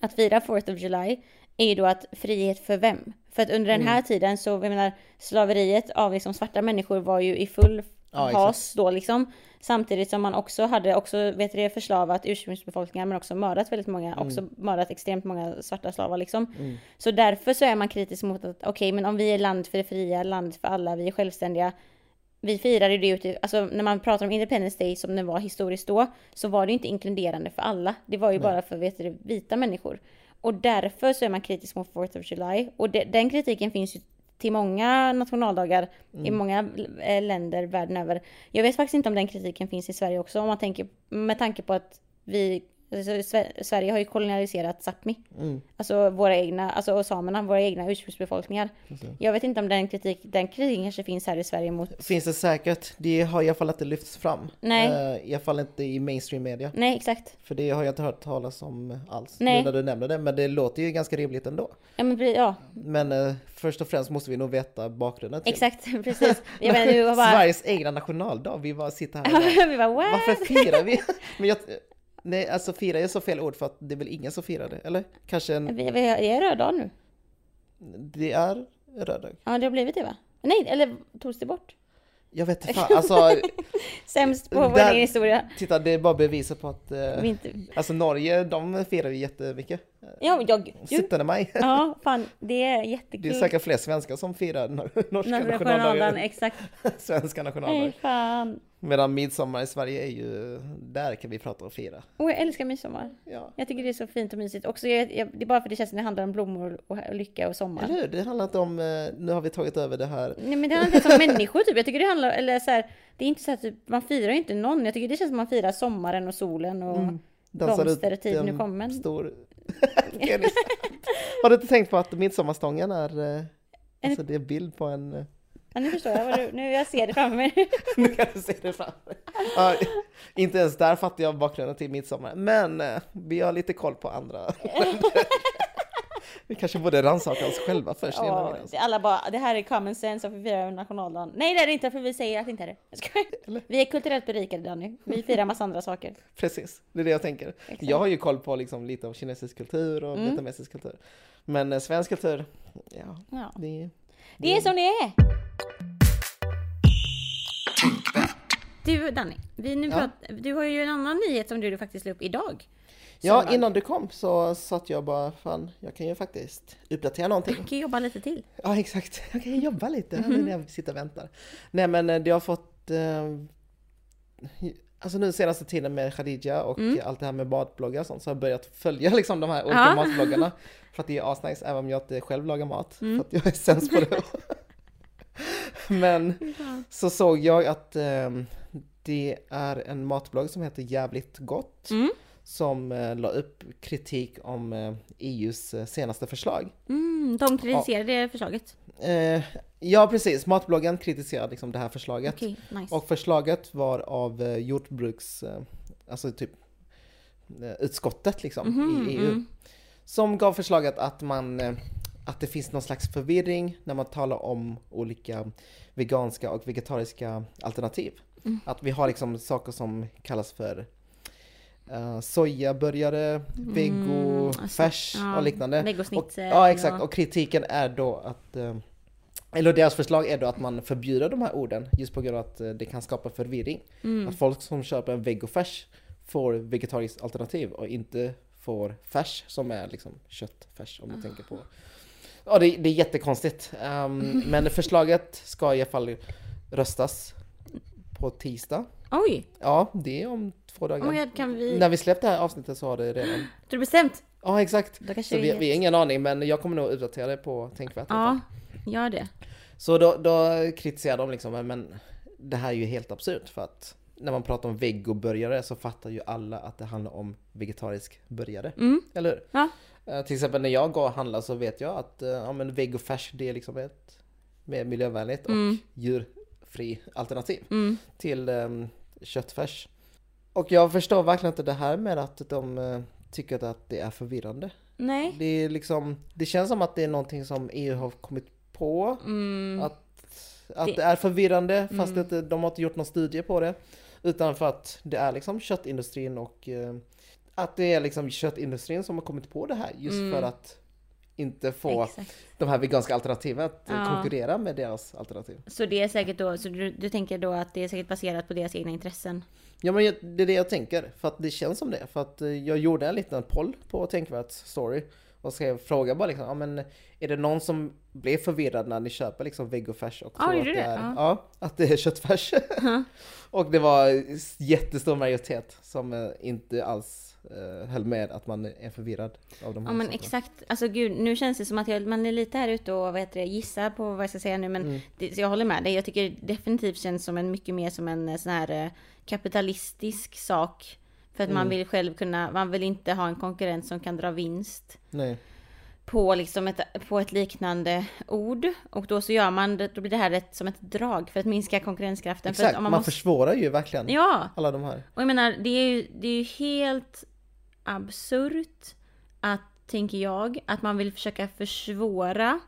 att fira 4th of July är ju då att frihet för vem? För att under den Mm. här tiden så, jag menar, slaveriet av liksom svarta människor var ju i full Ja, has då liksom. Samtidigt som man också hade också, vet du det, förslavat ursprungsbefolkningar men också mördat väldigt många, Mm. också mördat extremt många svarta slavar liksom. Så därför så är man kritisk mot att okej, men om vi är land för det fria, land för alla, vi är självständiga. Vi firade det ute, alltså när man pratar om Independence Day som det var historiskt då, så var det inte inkluderande för alla. Det var ju bara för vet du, vita människor. Och därför så är man kritisk mot 4th of July. Och de, den kritiken finns ju till många nationaldagar i många eh, länder världen över. Jag vet faktiskt inte om den kritiken finns i Sverige också, om man tänker, med tanke på att vi, alltså, Sve- Sverige har ju kolonialiserat Sápmi. Mm. Alltså våra egna, alltså och samerna, våra egna ursprungsbefolkningar. Jag vet inte om den kritik, den kritiken kanske finns här i Sverige mot, Finns det säkert. Det har i alla fall inte lyfts fram. Nej. Eh, I alla fall inte i mainstream media. nej exakt. För det har jag inte hört talas om alls. Nej. Nu när du nämner det. Men det låter ju ganska rimligt ändå. Ja men ja, Men eh, först och främst måste vi nog veta bakgrunden till. exakt, *laughs* precis. Jag menar var bara, Sveriges egna nationaldag. Vi bara sitter här och *laughs* bara, vi bara what? Varför firar vi? *laughs* Men jag, nej, alltså fira är så fel ord för att det är väl ingen som firar det? Eller? Kanske en, Vi, vi, är röd dag nu. det är röd dag. Ja det har blivit det va? Nej, eller togs det bort? Jag vet inte fan, alltså *laughs* Sämst på vår egen historia. titta det är bara beviset på att eh, inte... Alltså Norge, de firar ju jättemycket. Ja, jag... 17 maj. *laughs* ja, fan, det är Det jättekul. är säkert fler svenskar som firar nor- norska Nationaldagen, exakt. *laughs* Svenska Nej, nationaldagen. fan. Medan midsommar i Sverige är ju, där kan vi prata och fira. Åh, jag älskar midsommar. Ja. Jag tycker det är så fint och mysigt. Också, jag, jag, det är bara för det känns som det handlar om blommor och och lycka och sommar. Eller hur? Det handlar inte om, eh, nu har vi tagit över det här. Nej men det handlar inte om *laughs* människor typ. Jag tycker det handlar, eller så här, det är inte så att typ, man firar ju inte någon. Jag tycker det känns som man firar sommaren och solen och Mm. dansar Blomstertid ut nu kommer. stor *laughs* penis. Har du inte tänkt på att midsommarstången är, eh, alltså det är bild på en, eh, Ja, nu förstår jag vad du, nu jag ser det framför mig. *laughs* nu kan du se det framför dig. ja, Inte ens där fattar jag bakgrunden till midsommar, men eh, vi har lite koll på andra *laughs* Vi kanske borde rannsaka oss själva först vi dans. alla bara, det här är common sense och vi firar nationaldagen. Nej det är det inte för vi säger att det inte är det. Skojar. Vi är kulturellt berikade Danny. Vi firar massa andra saker. Precis, det är det jag tänker. Exakt. Jag har ju koll på liksom lite av kinesisk kultur och Mm. vietnamesisk kultur. Men eh, svensk kultur, ja, Ja. det, Det är som det är. Du Danny, vi nu Ja. prat, du har ju en annan nyhet som du faktiskt la upp idag. Ja, Söndag. innan du kom så satt jag bara, fan, jag kan ju faktiskt uppdatera någonting. Du kan jobba lite till. Ja, exakt. *laughs* Jag kan jobba lite Mhm. när jag sitter och väntar. Nej, men eh, det har fått... Eh, alltså nu senaste tiden med Khadija och allt det här med matbloggar och sånt så har jag börjat följa *laughs* liksom de här olika Mm. Ja. matbloggarna. För att det är asnice, även om jag inte själv lagar mat. Mm. För att jag är sämst på det. *laughs* men så såg jag att eh, det är en matblogg som heter Jävligt Gott. Mm. Som eh, la upp kritik om eh, EUs eh, senaste förslag. Mm, de kritiserade förslaget. Eh, ja precis, matbloggen kritiserade liksom det här förslaget. Okej, nice. Och förslaget var av eh, jordbruks, alltså typ utskottet liksom Mhm, i EU. mm. Som gav förslaget att man, att det finns någon slags förvirring när man talar om olika veganska och vegetariska alternativ. Mm. Att vi har liksom saker som kallas för uh, sojaburgare, vego, alltså, färs ja, och liknande. Och, ja exakt, och- och kritiken är då att eh, eller deras förslag är då att man förbjuder de här orden just på grund av att eh, det kan skapa förvirring. Mm. Att folk som köper en vegofärs får vegetariskt alternativ och inte får färs som är liksom köttfärs om man tänker på. Ja det, det är jättekonstigt. Um, *laughs* men förslaget ska i alla fall röstas på tisdag. Oj! Ja, det är om två dagar. Oh God, kan vi... När vi släppte det här avsnittet så har det redan. Du har bestämt? Ja exakt. Så vi, vi... har ingen aning men jag kommer nog uppdatera det på Tänkvärt. Ja, gör det. Så då, då kritiserar de liksom, men det här är ju helt absurt för att när man pratar om vegoburgare så fattar ju alla att det handlar om vegetarisk burgare. Mm. Eller hur? Ja. Eh, till exempel när jag går och handlar så vet jag att eh, ja, men vegofärs det är liksom ett mer miljövänligt och Mm. djurfri alternativ Mm. till um, köttfärs. Och jag förstår verkligen inte det här med att de eh, tycker att det är förvirrande. Nej. Det är liksom, det känns som att det är någonting som EU har kommit på. Mm. Att, att Det- det, är förvirrande fast Mm. inte, de har inte gjort någon studie på det. Utan för att det är liksom köttindustrin och eh, att det är liksom köttindustrin som har kommit på det här just Mm. för att inte få Exakt. de här veganska alternativen att Ja. konkurrera med deras alternativ. Så det är säkert då, så du, du tänker då att det är säkert baserat på deras egna intressen? Ja men det är det jag tänker, för att det känns som det. För att eh, jag gjorde en liten poll på Tänkvärt story och skrev fråga bara liksom, ja men är det någon som blir förvirrad när ni köper liksom vegofärs och tror att gjorde det är, Ja. ja, att det är köttfärs? *laughs* och det var jättestor majoritet som eh, inte alls eh, höll med att man är förvirrad av de här Ja men sakerna. exakt, alltså gud nu känns det som att jag, man är lite här ute och vad heter det, gissar på vad jag ska säga nu men Mm. det, jag håller med dig. Jag tycker definitivt känns som en mycket mer som en eh, sån här eh, kapitalistisk sak. För att man Mm. vill själv kunna, man vill inte ha en konkurrent som kan dra vinst Nej. på liksom ett, på ett liknande ord. Och då så gör man det, då blir det här ett, som ett drag för att minska konkurrenskraften. Exakt, att man, måste, försvårar ju verkligen Ja! alla de här. Och jag menar, det är ju, det är ju helt absurt att, tänker jag, att man vill försöka försvåra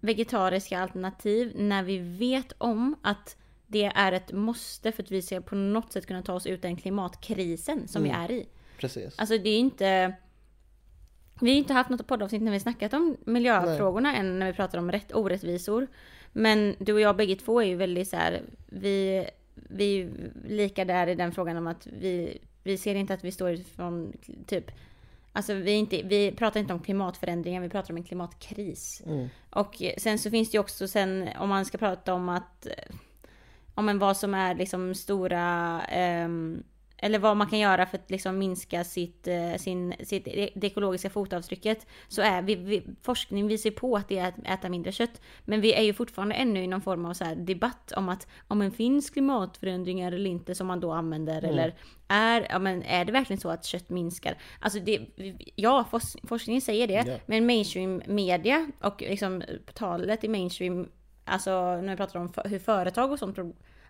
vegetariska alternativ när vi vet om att det är ett måste för att vi ska på något sätt kunna ta oss ut den klimatkrisen som vi är i. Precis. Alltså det är inte... Vi har inte haft något poddavsnitt när vi snackat om miljöfrågorna än när vi pratar om rätt, orättvisor. Men du och jag bägge två är ju väldigt så här, vi, vi är lika där i den frågan om att vi, vi ser inte att vi står ifrån typ Alltså vi, inte, vi pratar inte om klimatförändringar, vi pratar om en klimatkris. Mm. Och sen så finns det ju också sen om man ska prata om att om en vad som är liksom stora ehm, eller vad man kan göra för att liksom minska sitt, eh, sin, sitt, det ekologiska fotavtrycket. Så är vi, vi, forskning visar på att det är att äta mindre kött. Men vi är ju fortfarande ännu i någon form av så debatt om att om det finns klimatförändringar eller inte som man då använder. Mm. Eller är, ja, men är det verkligen så att kött minskar? Alltså det, ja, fors, forskningen säger det. Ja. Men mainstream media och liksom talet i mainstream, alltså när vi pratar om hur företag och sånt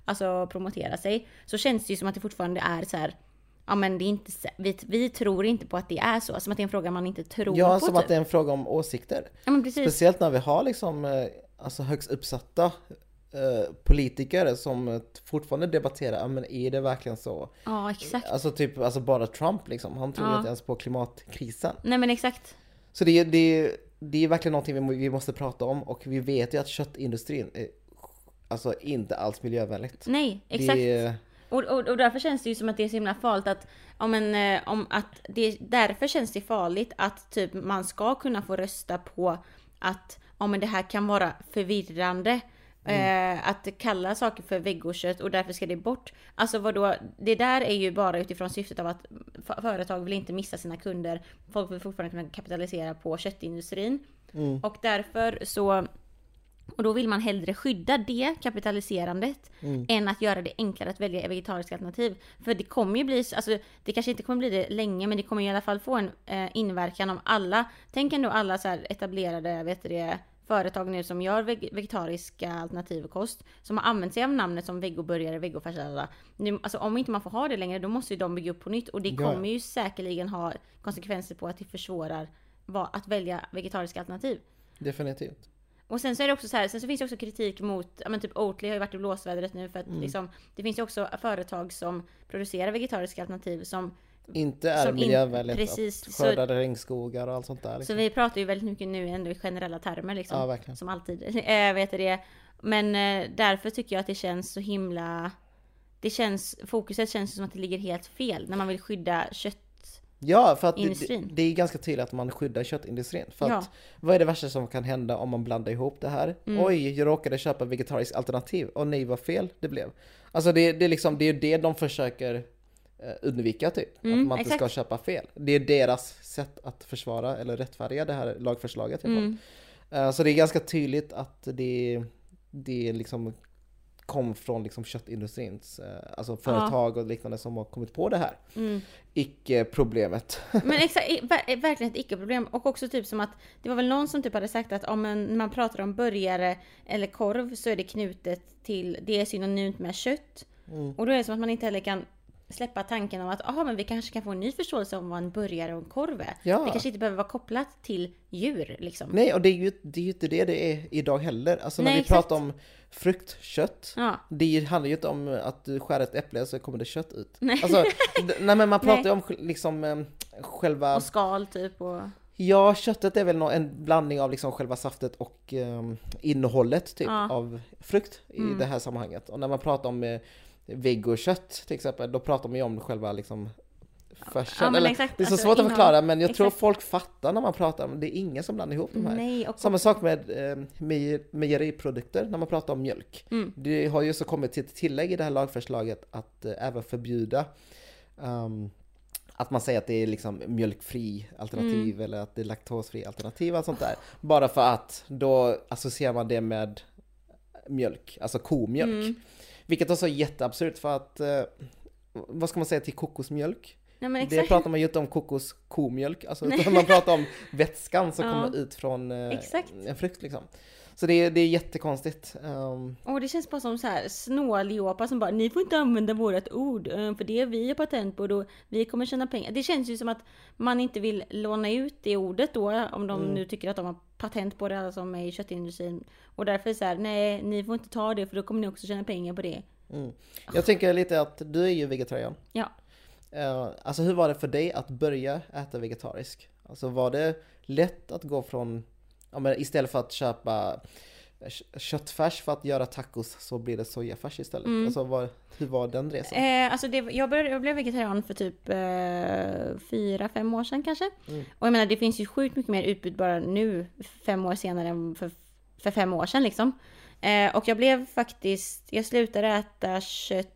alltså, promoterar sig, så känns det ju som att det fortfarande är så här. Ja men det är inte, vi, vi tror inte på att det är så, som att det är en fråga man inte tror Ja, på. som typ. att det är en fråga om åsikter. Ja men precis. Speciellt när vi har liksom eh, alltså högst uppsatta eh, politiker som fortfarande debatterar, ja, men är det verkligen så? Ja exakt. Alltså typ, alltså bara Trump liksom, han tror Ja. inte ens på klimatkrisen. Nej men exakt. Så det det det är verkligen någonting vi, må- vi måste prata om och vi vet ju att köttindustrin är alltså inte alls miljövänligt. Nej exakt. Det Och, och, och därför känns det ju som att det är så himla farligt att, ja, men, eh, om att det, därför känns det farligt att typ man ska kunna få rösta på att, ja men det här kan vara förvirrande. Eh, att kalla saker för vegokött och därför ska det bort. Alltså vadå, det där är ju bara utifrån syftet av att företag vill inte missa sina kunder. Folk vill fortfarande kunna kapitalisera på köttindustrin. Och därför så och då vill man hellre skydda det kapitaliserandet än att göra det enklare att välja vegetariska alternativ. För det kommer ju bli, alltså det kanske inte kommer bli det länge, men det kommer i alla fall få en eh, inverkan om alla, tänk ändå alla så här etablerade, vet du det, företag nu som gör veg- vegetariska alternativ och kost, som har använt sig av namnet som vegoburgare, vegofärs, lalala. nu, alltså om inte man får ha det längre, då måste ju de bygga upp på nytt och det kommer ju säkerligen ha konsekvenser på att det försvårar att välja vegetariska alternativ. definitivt. Och sen så är det också så här, sen så finns det också kritik mot, ja men typ Oatly har ju varit i blåsvädret nu för att liksom, det finns ju också företag som producerar vegetariska alternativ som, Inte är Som miljövänligt precis, att så- skörda regnskogar och allt sånt där. så Liksom. vi pratar ju väldigt mycket nu ändå i generella termer liksom. Ja, verkligen. Som alltid, äh, vet du det. Men eh, därför tycker jag att det känns så himla, det känns, fokuset känns som att det ligger helt fel när man vill skydda kött. Ja, för att det, det, är ganska tydligt att man skyddar köttindustrin. För Ja. att vad är det värsta som kan hända om man blandar ihop det här? Mm. Oj, jag råkade köpa vegetariskt alternativ. Och nej, vad fel det blev. Alltså det, det, är liksom, det är ju det de försöker eh, undvika typ. Mm, att man inte exakt. ska köpa fel. Det är deras sätt att försvara eller rättfärdiga det här lagförslaget. Mm. Eh, Så det är ganska tydligt att det, det liksom kom från liksom köttindustrins, eh, alltså företag och liknande som har kommit på det här. Mm. Icke-problemet. *laughs* Men exakt, verkligen ett icke-problem. Och också typ som att det var väl någon som typ hade sagt att om en, man pratar om burgare eller korv så är det knutet till, det är synonymt med kött. Mm. Och då är det som att man inte heller kan släppa tanken om att aha, men vi kanske kan få en ny förståelse om vad en burgare och en korv är. Ja. Det kanske inte behöver vara kopplat till djur liksom. Nej, och det är ju det är ju inte det det är idag heller. Alltså när Nej, vi exakt. pratar om fruktkött, Ja. det handlar ju inte om att du skär ett äpple så kommer det kött ut. Nej. Alltså, nej men man *laughs* pratar ju om liksom eh, själva, Och skal typ och... ja köttet är väl en blandning av liksom själva saftet och eh, innehållet typ Ja. av frukt i Mm. det här sammanhanget. Och när man pratar om vegokött till exempel, då pratar man ju om själva liksom färsen. Ja, Eller, exakt, det är så alltså svårt att förklara men jag tror Exakt. folk fattar när man pratar om det. är ingen som blandar ihop de här. Nej, och Samma sak med eh, mejer- mejeriprodukter när man pratar om mjölk. Mm. Det har ju så kommit till ett tillägg i det här lagförslaget att eh, även förbjuda ehm, att man säger att det är liksom mjölkfri alternativ Mm. eller att det är laktosfri alternativ och sånt där. Bara för att då associerar man det med mjölk, alltså komjölk. Mm. Vilket också är jätteabsurt för att eh, vad ska man säga till kokosmjölk? Men Det pratar man ju inte om kokoskomjölk, alltså, utan *laughs* man pratar om vätskan som Ja. kommer ut från eh, en frukt liksom. Så det är, det är jättekonstigt. Um, Och det känns bara som så här snåljåpar som bara ni får inte använda vårat ord eh, för det är vi har patent på då vi kommer tjäna pengar. Det känns ju som att man inte vill låna ut det ordet då om de Mm. nu tycker att de har patent på det alla som är i köttindustrin. Och därför är så här, nej ni får inte ta det för då kommer ni också tjäna pengar på det. mm. Jag tänker lite att du är ju vegetarian. Ja. Uh, alltså hur var det för dig att börja äta vegetariskt? Alltså var det lätt att gå från, ja, men istället för att köpa kö- köttfärs för att göra tacos så blir det sojafärs istället. Mm. Alltså var, hur var den resan? Eh, alltså det, jag, började, jag blev vegetarian för typ eh, fyra, fem år sedan kanske. Mm. Och jag menar det finns ju sjukt mycket mer utbud bara nu, fem år senare än för, för fem år sedan liksom. Eh, och jag blev faktiskt, jag slutade äta kött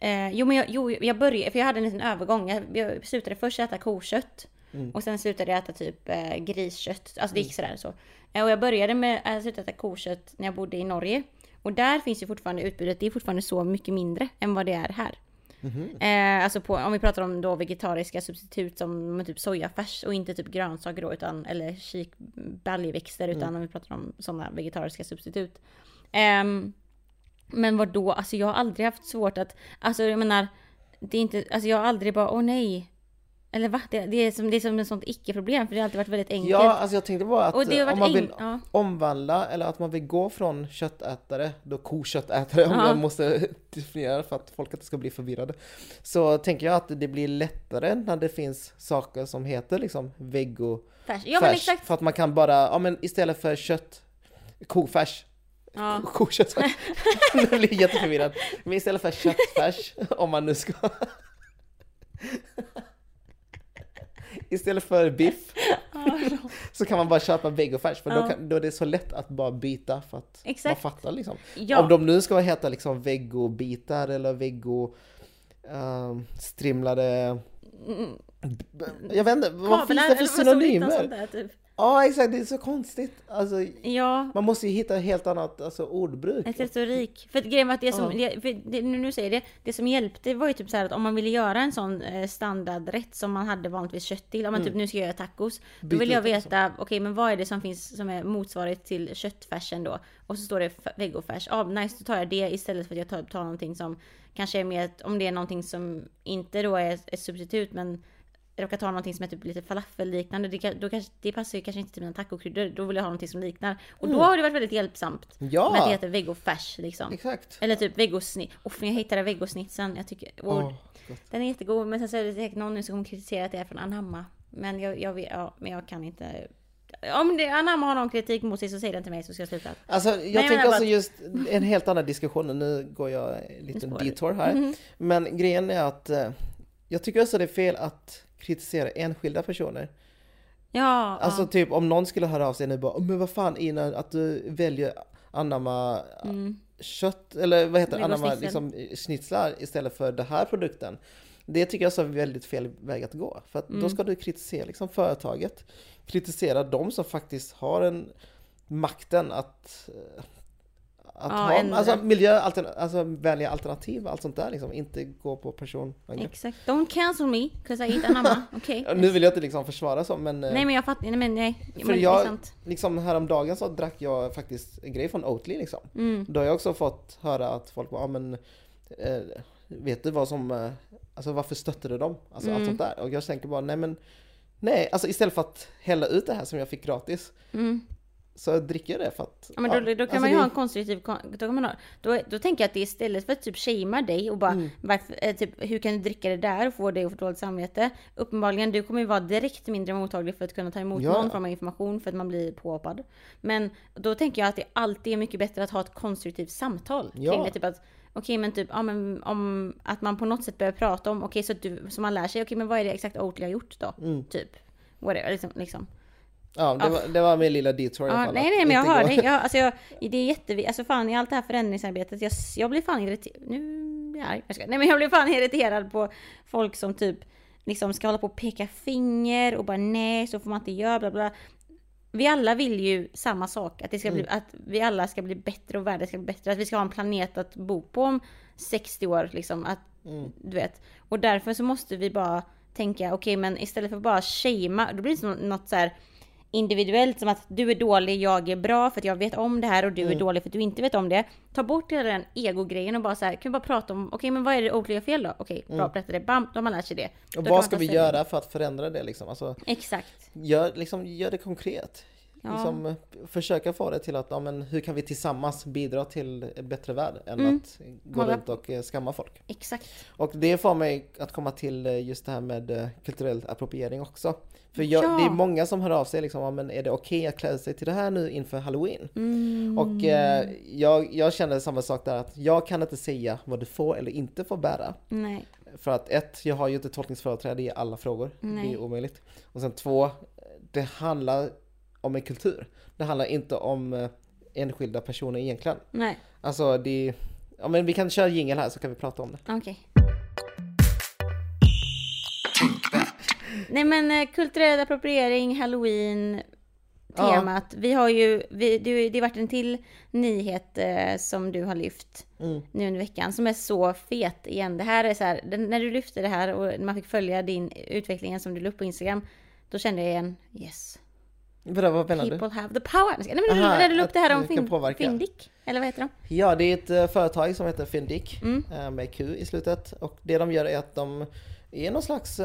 Eh, jo men jag, jo, jag började, för jag hade en liten övergång. Jag, jag slutade först äta kokött. Mm. Och sen slutade jag äta typ eh, griskött. Alltså det gick sådär så. Eh, och jag började med att sluta äta kokött när jag bodde i Norge. Och där finns ju fortfarande utbudet, det är fortfarande så mycket mindre än vad det är här. Mhm. Eh, alltså på, om vi pratar om då vegetariska substitut som typ sojafärs och inte typ grönsaker då utan eller kik, baljväxter utan om vi pratar om sådana vegetariska substitut. Ehm, men vad då? Alltså jag har aldrig haft svårt att, alltså jag menar, det är inte, alltså jag har aldrig bara, åh nej. Eller va? Det, det, är som, det är som ett sånt icke-problem för det har alltid varit väldigt enkelt. Ja, alltså jag tänkte bara att eh, om man vill ja. omvandla eller att man vill gå från köttätare, då koköttätare om Ja. jag måste *laughs* definiera för att folk inte ska bli förvirrade. Så tänker jag att det blir lättare när det finns saker som heter liksom veggo Färs. Ja färs. exakt. För att man kan bara, ja men istället för kött, kofärs, Ja. *laughs* koköttfärs. *laughs* nu blir jag jätteförvirrad. Men istället för köttfärs, om man nu ska Istället för biff *laughs* så kan man bara köpa vegofärs för då, Ja. kan, då är det så lätt att bara byta för att Exakt. man fattar liksom. Ja. Om de nu ska heta liksom vegobitar eller vego um, strimlade Mm. jag vet inte, vad finns Kablar, det för synonymer? där, typ. Ja exakt, det är så konstigt. Alltså, Ja, man måste ju hitta ett helt annat alltså, ordbruk. ett retorik. För grejen var att det som, Ja. det, det, nu säger det, det som hjälpte var ju typ så här att om man ville göra en sån eh, standardrätt som man hade vanligtvis kött till, om man typ nu ska göra tacos, då Mm. Byta vill jag det, veta, okej men vad är det som finns som är motsvarigt till köttfärsen då? Och så står det vegofärs, ja ah, nice då tar jag det istället för att jag tar, tar någonting som kanske är mer, om det är någonting som inte då är ett substitut men jag råkar ta någonting som är typ lite falafelliknande, det, då kanske, det passar ju kanske inte till mina tacokryddor, då vill jag ha någonting som liknar. Och då har det varit väldigt hjälpsamt. Mm. Ja. Med att det heter vegofärs liksom. Exakt. Eller typ vegosnitt. Och jag hittade vegosnitsen. Jag tycker, och gott. den är jättegod. Men sen så är det säkert någon nu som kommer kritisera att det är från Anamma. Men jag, jag, ja, men jag kan inte. Om det, Anamma har någon kritik mot sig så säg den till mig så ska jag sluta. Alltså jag jag tänker också att- just en helt annan diskussion, nu går jag du. detour här. Mhm. Men grejen är att eh, jag tycker också det är fel att kritisera enskilda personer. Ja, Alltså ja. typ om någon skulle höra av sig nu bara "Åh, men vad fan Ina att du väljer anamma Mm. kött eller vad heter det? anamma liksom schnitzlar istället för den här produkten. Det tycker jag är väldigt fel väg att gå. För att Mm. då ska du kritisera liksom företaget. Kritisera de som faktiskt har en makten att att Ja, ha ändra. alltså, miljö, altern, alltså välja alternativ allt sånt där liksom. Inte gå på personangrepp. Exakt. Don't cancel me, 'cause I eat Anamma. *laughs* Okej. Ja, Nu vill jag inte liksom försvara så men eh, Nej men jag fattar, nej men nej. För men det är jag- sant. liksom häromdagen så drack jag faktiskt en grej från Oatly liksom. Mm. Då har jag också fått höra att folk bara, ja men eh, vet du vad som, eh, alltså varför stötte du dem? Alltså Mm. allt sånt där. Och jag tänker bara, nej men nej, alltså istället för att hälla ut det här som jag fick gratis Mm. Så dricker jag det för att Ja, men då, då kan alltså man ju det- ha en konstruktiv kon- då, kan man ha, då, då tänker jag att det istället för att typ shamea dig och bara Mm. varför, eh, typ, hur kan du dricka det där och få dig att få dåligt samvete? Uppenbarligen, du kommer ju vara direkt mindre mottaglig för att kunna ta emot Ja. någon form av information för att man blir påhoppad. Men då tänker jag att det alltid är mycket bättre att ha ett konstruktivt samtal Ja. kring det. Typ att, okej men typ, ja men om att man på något sätt börjar prata om, okej så att du, så man lär sig, okej men vad är det exakt Oatly har gjort då? Mm. Typ. Whatever, liksom. liksom. Ja, det, var, det var min lilla detour i alla fall. nej, nej, men jag hör dig. Jag, *laughs* alltså jag, det är jätteviktigt. Alltså fan i allt det här förändringsarbetet. Jag, jag blir fan irriterad. Nu blir jag arg. Nej men jag blir fan irriterad på folk som typ liksom ska hålla på och peka finger och bara nej så får man inte göra bla bla. Vi alla vill ju samma sak. Att, det ska bli, Mm. att vi alla ska bli bättre och världen ska bli bättre. Att vi ska ha en planet att bo på om 60 år liksom. Att, Mm. Du vet. Och därför så måste vi bara tänka okej men istället för att bara shamea. Då blir det som något så här individuellt som att du är dålig, jag är bra för att jag vet om det här och du Mm. är dålig för att du inte vet om det. Ta bort hela den ego-grejen och bara så här, kan vi bara prata om, okej men vad är det gör fel då? Okej, bra, berätta det, bam, då har man lärt sig det. Då Och kan vad ska vi ställning. göra för att förändra det liksom? Alltså, Exakt. gör, liksom, gör det konkret. Ja. Liksom, försöka få det till att, ja, men, hur kan vi tillsammans bidra till en bättre värld än Mm. att gå Hålla- runt och eh, skamma folk. Exakt. Och det får mig att komma till eh, just det här med eh, kulturell appropriering också. För jag, Ja. det är många som hör av sig liksom, men är det okej att klä sig till det här nu inför halloween? Mm. Och eh, jag, jag känner samma sak där att jag kan inte säga vad du får eller inte får bära. Nej. För att ett, jag har ju inte tolkningsföreträde i alla frågor. Nej. Det är omöjligt. Och sen två, det handlar om en kultur. Det handlar inte om eh, enskilda personer egentligen. Nej. Alltså det, Ja men vi kan köra jingel här så kan vi prata om det. Okej. Nej men eh, kulturell appropriering, halloween, Ja. temat. Vi har ju, vi, det, det har varit en till nyhet eh, som du har lyft Mm. nu under veckan som är så fet igen. Det här är så här, när du lyfte det här och man fick följa din utvecklingen som du la upp på Instagram, då kände jag igen, yes. Vadå, vad menar du? People have the power. Nej men Aha, när du la upp det här om fin, påverka. Findic, eller vad heter de? Ja, det är ett eh, företag som heter Fyndik Mm. eh, med Q i slutet. Och det de gör är att de är någon slags,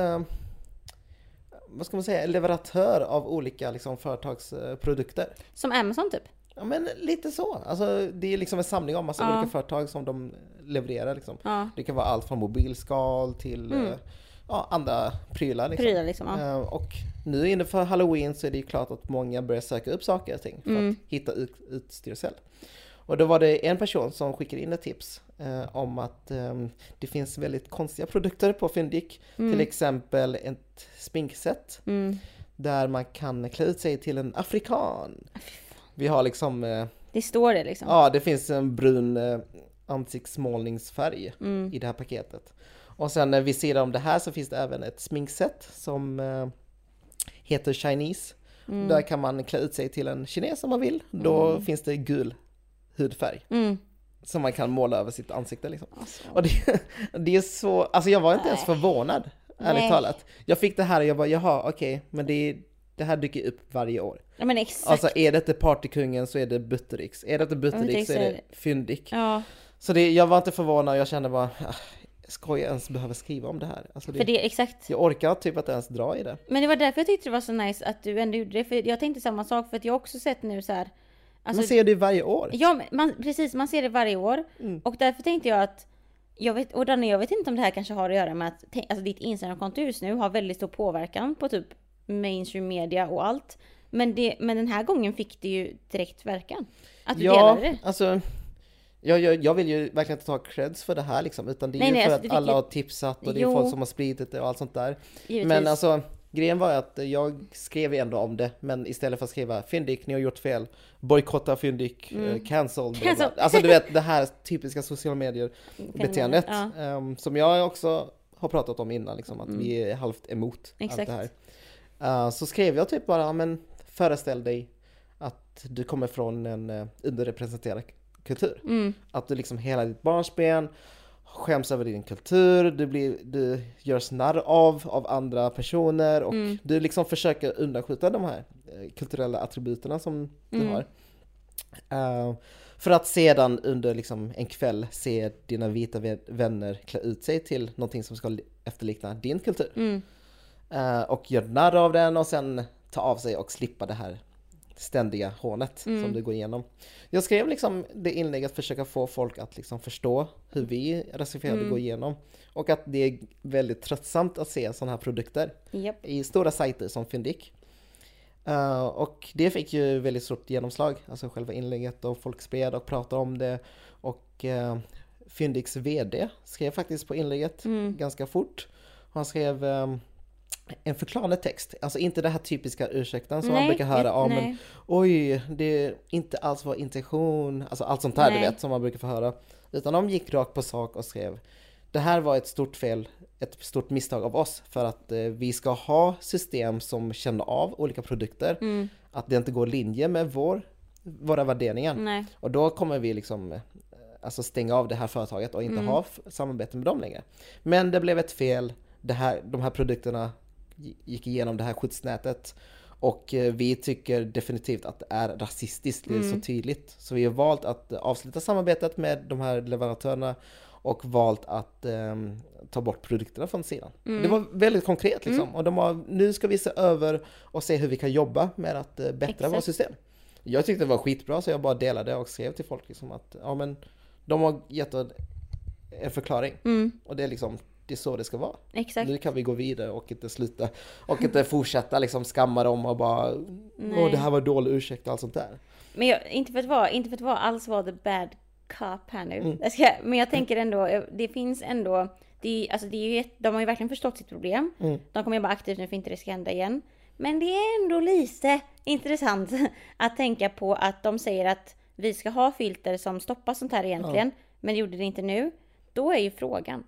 vad ska man säga, leverantör av olika liksom, företagsprodukter. Som Amazon typ. Ja men lite så. Alltså, det är liksom en samling av massa Ja. olika företag som de levererar. Liksom. Ja, Det kan vara allt från mobilskal till Mm. eh, ja, andra prylar. Liksom. prylar liksom. Ja. Eh, Och nu inför halloween så är det ju klart att många börjar söka upp saker och ting för Mm. att hitta ut, utstyrsel. Och då var det en person som skickade in ett tips eh, om att ehm, det finns väldigt konstiga *laughs* produkter på Fyndik. Till exempel ett sminkset Mm. där man kan klä ut sig till en afrikan. Vi har liksom, eh, Det står det liksom. ja det finns en brun eh, ansiktsmålningsfärg Mm. i det här paketet. Och sen eh, vid sidan om det här så finns det även ett sminkset som eh, heter Chinese. Mm. Där kan man klä ut sig till en kines om man vill. Då finns det gul hudfärg Mm. som man kan måla över sitt ansikte liksom. Alltså. Och det, *laughs* det är så, alltså jag var inte ens Nej. förvånad, ärligt Nej. talat. Jag fick det här och jag bara, jaha okej, men det, det här dyker upp varje år. Ja men exakt. Alltså är det inte Partykungen så är det Buttericks, är det inte Buttericks så är det Fyndik. Ja, Så det, jag var inte förvånad, jag kände bara, ah, ska jag ens behöva skriva om det här? Alltså för det, det, exakt. jag orkar typ inte ens dra i det. Men det var därför jag tyckte det var så nice att du ändå gjorde det. För jag tänkte samma sak för att jag har också sett nu så här. Alltså, man ser det varje år. Ja, man, precis. Man ser det varje år. Mm. Och därför tänkte jag att jag vet, och Danne, jag vet inte om det här kanske har att göra med att alltså, ditt Instagramkonto just nu har väldigt stor påverkan på typ mainstream media och allt. Men, det, men den här gången fick det ju direkt verkan. Att du Ja, delade det. alltså jag, jag, jag vill ju verkligen inte ta creds för det här liksom, utan det är Nej, ju nej, för alltså, att alla har tipsat och det är Jo. folk som har spridit det och allt sånt där. Givetvis. Men alltså, grejen var att jag skrev ändå om det, men istället för att skriva Fyndik, ni har gjort fel, bojkotta Fyndik, mm. cancel, bla, *laughs* bla, Cancel. Alltså du vet det här typiska sociala medier beteendet Ja. ehm, som jag också har pratat om innan, liksom, att vi är halvt emot Mm. Exakt. allt det här. Eh, så skrev jag typ bara, "Ja, men föreställ dig att du kommer från en uh, underrepresenterad kultur. Mm. Att du liksom hela ditt barnsben skäms över din kultur, du, blir, du görs narr av av andra personer och Mm. du liksom försöker undanskjuta de här eh, kulturella attributerna som du Mm. har. Eh, för att sedan under liksom en kväll se dina vita vä- vänner klä ut sig till någonting som ska li- efterlikna din kultur. Mm. Eh, och göra narr av den och sen ta av sig och slippa det här ständiga hånet som du går igenom. Jag skrev liksom det inlägget att försöka få folk att liksom förstå hur vi rasifierade går igenom. Och att det är väldigt tröttsamt att se sådana här produkter Japp. i stora sajter som Fyndik. Eh, och det fick ju väldigt stort genomslag, alltså själva inlägget och folk spred och pratade om det. Och uh, Fyndiks VD skrev faktiskt på inlägget Mm. ganska fort. Han skrev ehm, en förklarande text, alltså inte den här typiska ursäkten som man Nej, brukar höra, ja men oj, det är inte alls vår intention, alltså allt sånt där du vet som man brukar få höra. Utan de gick rakt på sak och skrev det här var ett stort fel, ett stort misstag av oss för att eh, vi ska ha system som känner av olika produkter, Mm. att det inte går i linje med vår, våra värderingar. Nej. Och då kommer vi liksom eh, alltså stänga av det här företaget och inte Mm. ha samarbete med dem längre. Men det blev ett fel, det här, de här produkterna gick igenom det här skyddsnätet och eh, vi tycker definitivt att det är rasistiskt, det är Mm. så tydligt. Så vi har valt att eh, avsluta samarbetet med de här leverantörerna och valt att ehm, ta bort produkterna från sidan. Mm. Det var väldigt konkret liksom. Och de har, nu ska vi se över och se hur vi kan jobba med att eh, bättra Exakt. vårt system. Jag tyckte det var skitbra så jag bara delade och skrev till folk liksom att ja men de har gett en en förklaring Mm. och det är liksom det är så det ska vara. Exakt. Nu kan vi gå vidare och inte sluta och inte fortsätta liksom skamma dem och bara åh Nej. det här var dålig ursäkt och allt sånt där. Men jag, inte för att vara, inte för att vara alls vara the bad cop här nu. Mm. Jag ska, men jag tänker ändå, det finns ändå, det, alltså det är ju, de har ju verkligen förstått sitt problem. Mm. De kommer jobba aktivt nu för inte det ska hända igen. Men det är ändå lite intressant *laughs* att tänka på att de säger att vi ska ha filter som stoppar sånt här egentligen. men gjorde det inte nu. Då är ju frågan.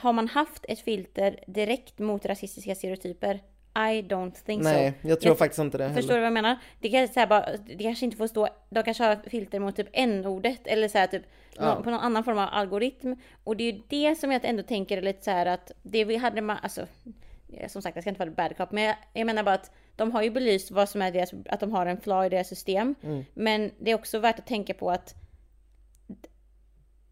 Har man haft ett filter direkt mot rasistiska stereotyper? I don't think Nej, so. jag tror Jag- faktiskt inte det Förstår du vad jag menar? Det kanske, så här bara, det kanske inte får stå, de kanske har filter mot typ n-ordet eller så här typ Ja. på någon annan form av algoritm. Och det är ju det som jag ändå tänker är lite så här att det vi hade, ma- alltså som sagt jag ska inte vara bad cop, men jag, jag menar bara att de har ju belyst vad som är deras, att de har en flaw i deras system. Mm. Men det är också värt att tänka på att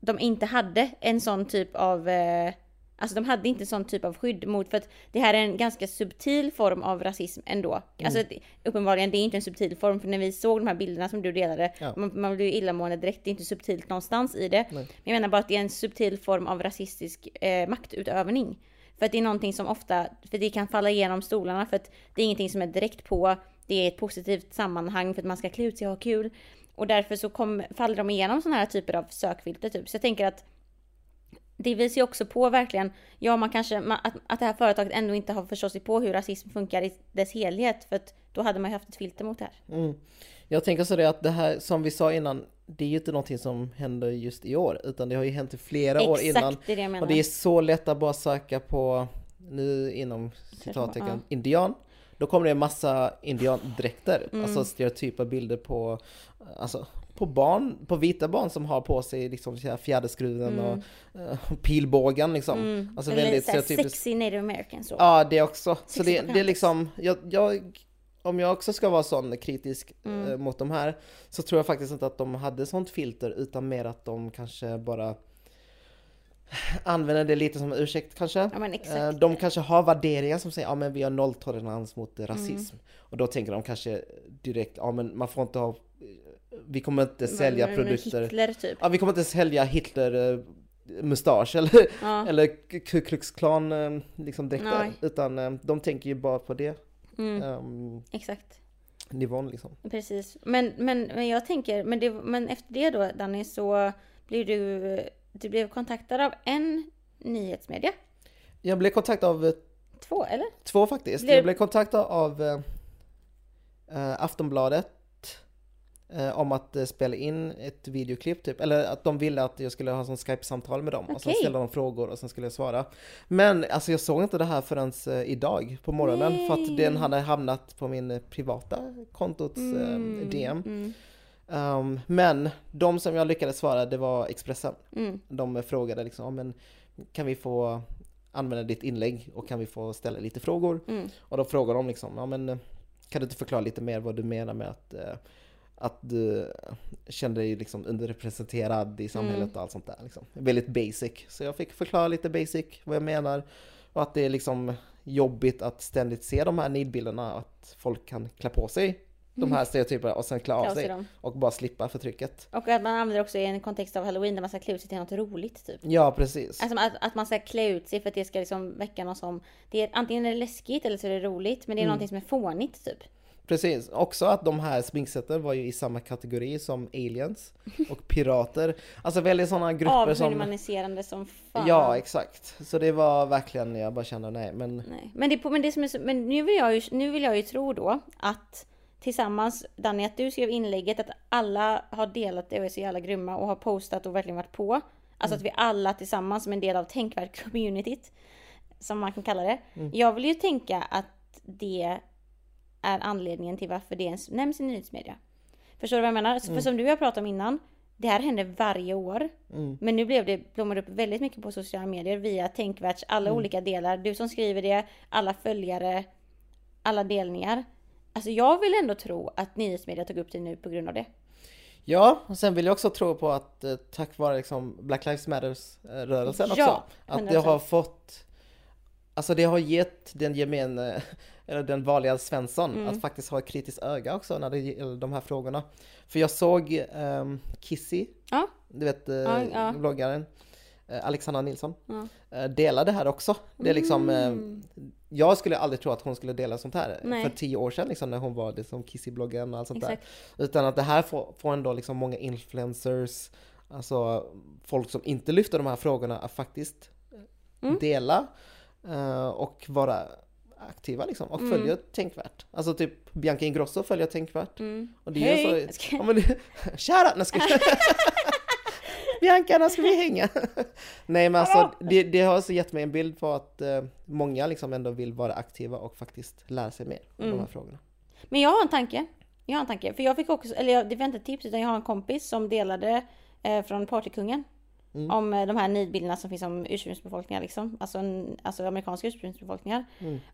de inte hade en sån typ av eh, Alltså de hade inte sån typ av skydd mot, för att det här är en ganska subtil form av rasism ändå. Alltså det- uppenbarligen, det är inte en subtil form, för när vi såg de här bilderna som du delade, Ja. man, man blir ju illamående direkt, det är inte subtilt någonstans i det. Men jag menar bara att det är en subtil form av rasistisk eh, maktutövning. För att det är någonting som ofta, för det kan falla igenom stolarna, för att det är ingenting som är direkt på, det är ett positivt sammanhang för att man ska klä ut sig och ha kul. Och därför så kom, faller de igenom sådana här typer av sökfilter typ. Så jag tänker att det visar ju också på verkligen, ja man kanske, man, att, att det här företaget ändå inte har förstått sig på hur rasism funkar i dess helhet. För att då hade man ju haft ett filter mot det här. Mm. Jag tänker så det att det här som vi sa innan, det är ju inte någonting som händer just i år, utan det har ju hänt i flera år Exakt, innan. det är det jag menar. Och det är så lätt att bara söka på, nu inom citattecken, Ja. indian. Då kommer det en massa indiandräkter, Mm. alltså stereotypa bilder på, alltså, på barn, på vita barn som har på sig liksom så här fjäderskruven och uh, pilbågen liksom. Alltså Mm. Eller väldigt så stereotypiskt. sexy native american så. Ja, det också. Så Sexy det, på det är liksom, jag, jag, om jag också ska vara sån kritisk Mm. eh, mot de här, så tror jag faktiskt inte att de hade sånt filter, utan mer att de kanske bara använder det lite som ursäkt kanske. Ja, men Eh, exakt. De kanske har värderingar som säger, ja men vi har nolltolerans mot eh, rasism. Mm. Och då tänker de kanske direkt, ja men man får inte ha, vi kommer inte sälja Men- men produkter, Hitler typ. ja vi kommer inte sälja Hitler eh, mustasch eller Ja. *laughs* eller Ku Klux Klan eh, liksom dräkter. Nej. Utan eh, de tänker ju bara på det Mm, um, exakt. nivån liksom. Precis. Men, men, men jag tänker, men, det, men efter det då Danny så blir du, du blev kontaktad av en nyhetsmedia. Jag blev kontaktad av eh, Två eller? två faktiskt. Blev- Jag blev kontaktad av eh, Aftonbladet eh, om att eh, spela in ett videoklipp typ. Eller att de ville att jag skulle ha sån Skype-samtal med dem. Och sen ställa de frågor och sen skulle jag svara. Men alltså jag såg inte det här förrän idag på morgonen. För att Nej. den hade hamnat på min privata kontots eh, DM. Mm, Um, men de som jag lyckades svara, det var Expressen. mm, De frågade liksom, "Ja, men kan vi få använda ditt inlägg och kan vi få ställa lite frågor? mm. Och då frågar de liksom, ja men eh, kan du inte förklara lite mer vad du menar med att, eh, att du kände dig liksom underrepresenterad i samhället Mm. och allt sånt där. Liksom. Väldigt basic. Så jag fick förklara lite basic vad jag menar. Och att det är liksom jobbigt att ständigt se de här nidbilderna, att folk kan klä på sig de här stereotyperna och sen klä av sig dem. och bara slippa förtrycket. Och att man använder också i en kontext av halloween där man ska klä ut sig till något roligt typ. Ja, precis. Alltså att, att man ska klä ut sig för att det ska liksom väcka någon som... Det är, antingen är det läskigt eller så är det roligt, men det är Mm. någonting som är fånigt typ. Precis, också att de här sminksätten var ju i samma kategori som aliens *laughs* och pirater. Alltså väldigt sådana grupper som... Avhumaniserande som fan. Ja, exakt. Så det var verkligen, jag bara kände nej, men Nej. Men, det, men, det som är så, men nu, vill jag ju, nu vill jag ju tro då att tillsammans, Danny, att du skrev inlägget att alla har delat det och är så jävla grymma och har postat och verkligen varit på. Alltså att vi alla tillsammans som en del av tänkvärt-communityt, som man kan kalla det. Jag vill ju tänka att det är anledningen till varför det ens nämns i nyhetsmedia. Förstår du vad jag menar? För som du och jag pratade om innan, det här händer varje år. Men nu blev det, blommade upp väldigt mycket på sociala medier via Tänkvärts alla olika delar. Du som skriver det, alla följare, alla delningar. Alltså jag vill ändå tro att nyhetsmedia tog upp det nu på grund av det. ja, och sen vill jag också tro på att eh, tack vare liksom Black Lives Matters-rörelsen också, Ja, att det har 100%. fått, alltså det har gett den gemene, *laughs* eller den vanliga Svensson, Mm. att faktiskt ha ett kritiskt öga också när det gäller de här frågorna. För jag såg um, Kissy, Ja, du vet eh, Ja, bloggaren, Alexandra Nilsson, Ja. eh, delade det här också. Det är liksom, eh, jag skulle aldrig tro att hon skulle dela sånt här Nej. för tio år sedan liksom, när hon var det som Kissy-bloggaren och allt sånt exakt. där. Utan att det här får, får ändå liksom många influencers, alltså folk som inte lyfter de här frågorna att faktiskt Mm. dela eh, och vara aktiva liksom och följa Tänkvärt. Alltså typ Bianca Ingrosso följer Tänkvärt. Mm. Och det är Hej! så, ja, men Shoutout! *laughs* Nej, ska *laughs* Bianca, när ska vi *laughs* hänga? *laughs* Nej men alltså det, det har alltså gett mig en bild på att eh, många liksom ändå vill vara aktiva och faktiskt lära sig mer om de här frågorna. Men jag har en tanke. Jag har en tanke. För jag fick också, eller det var inte ett tips utan jag har en kompis som delade eh, från Partykungen. Om eh, de här nidbilderna som finns om ursprungsbefolkningar liksom. Alltså, alltså amerikanska ursprungsbefolkningar.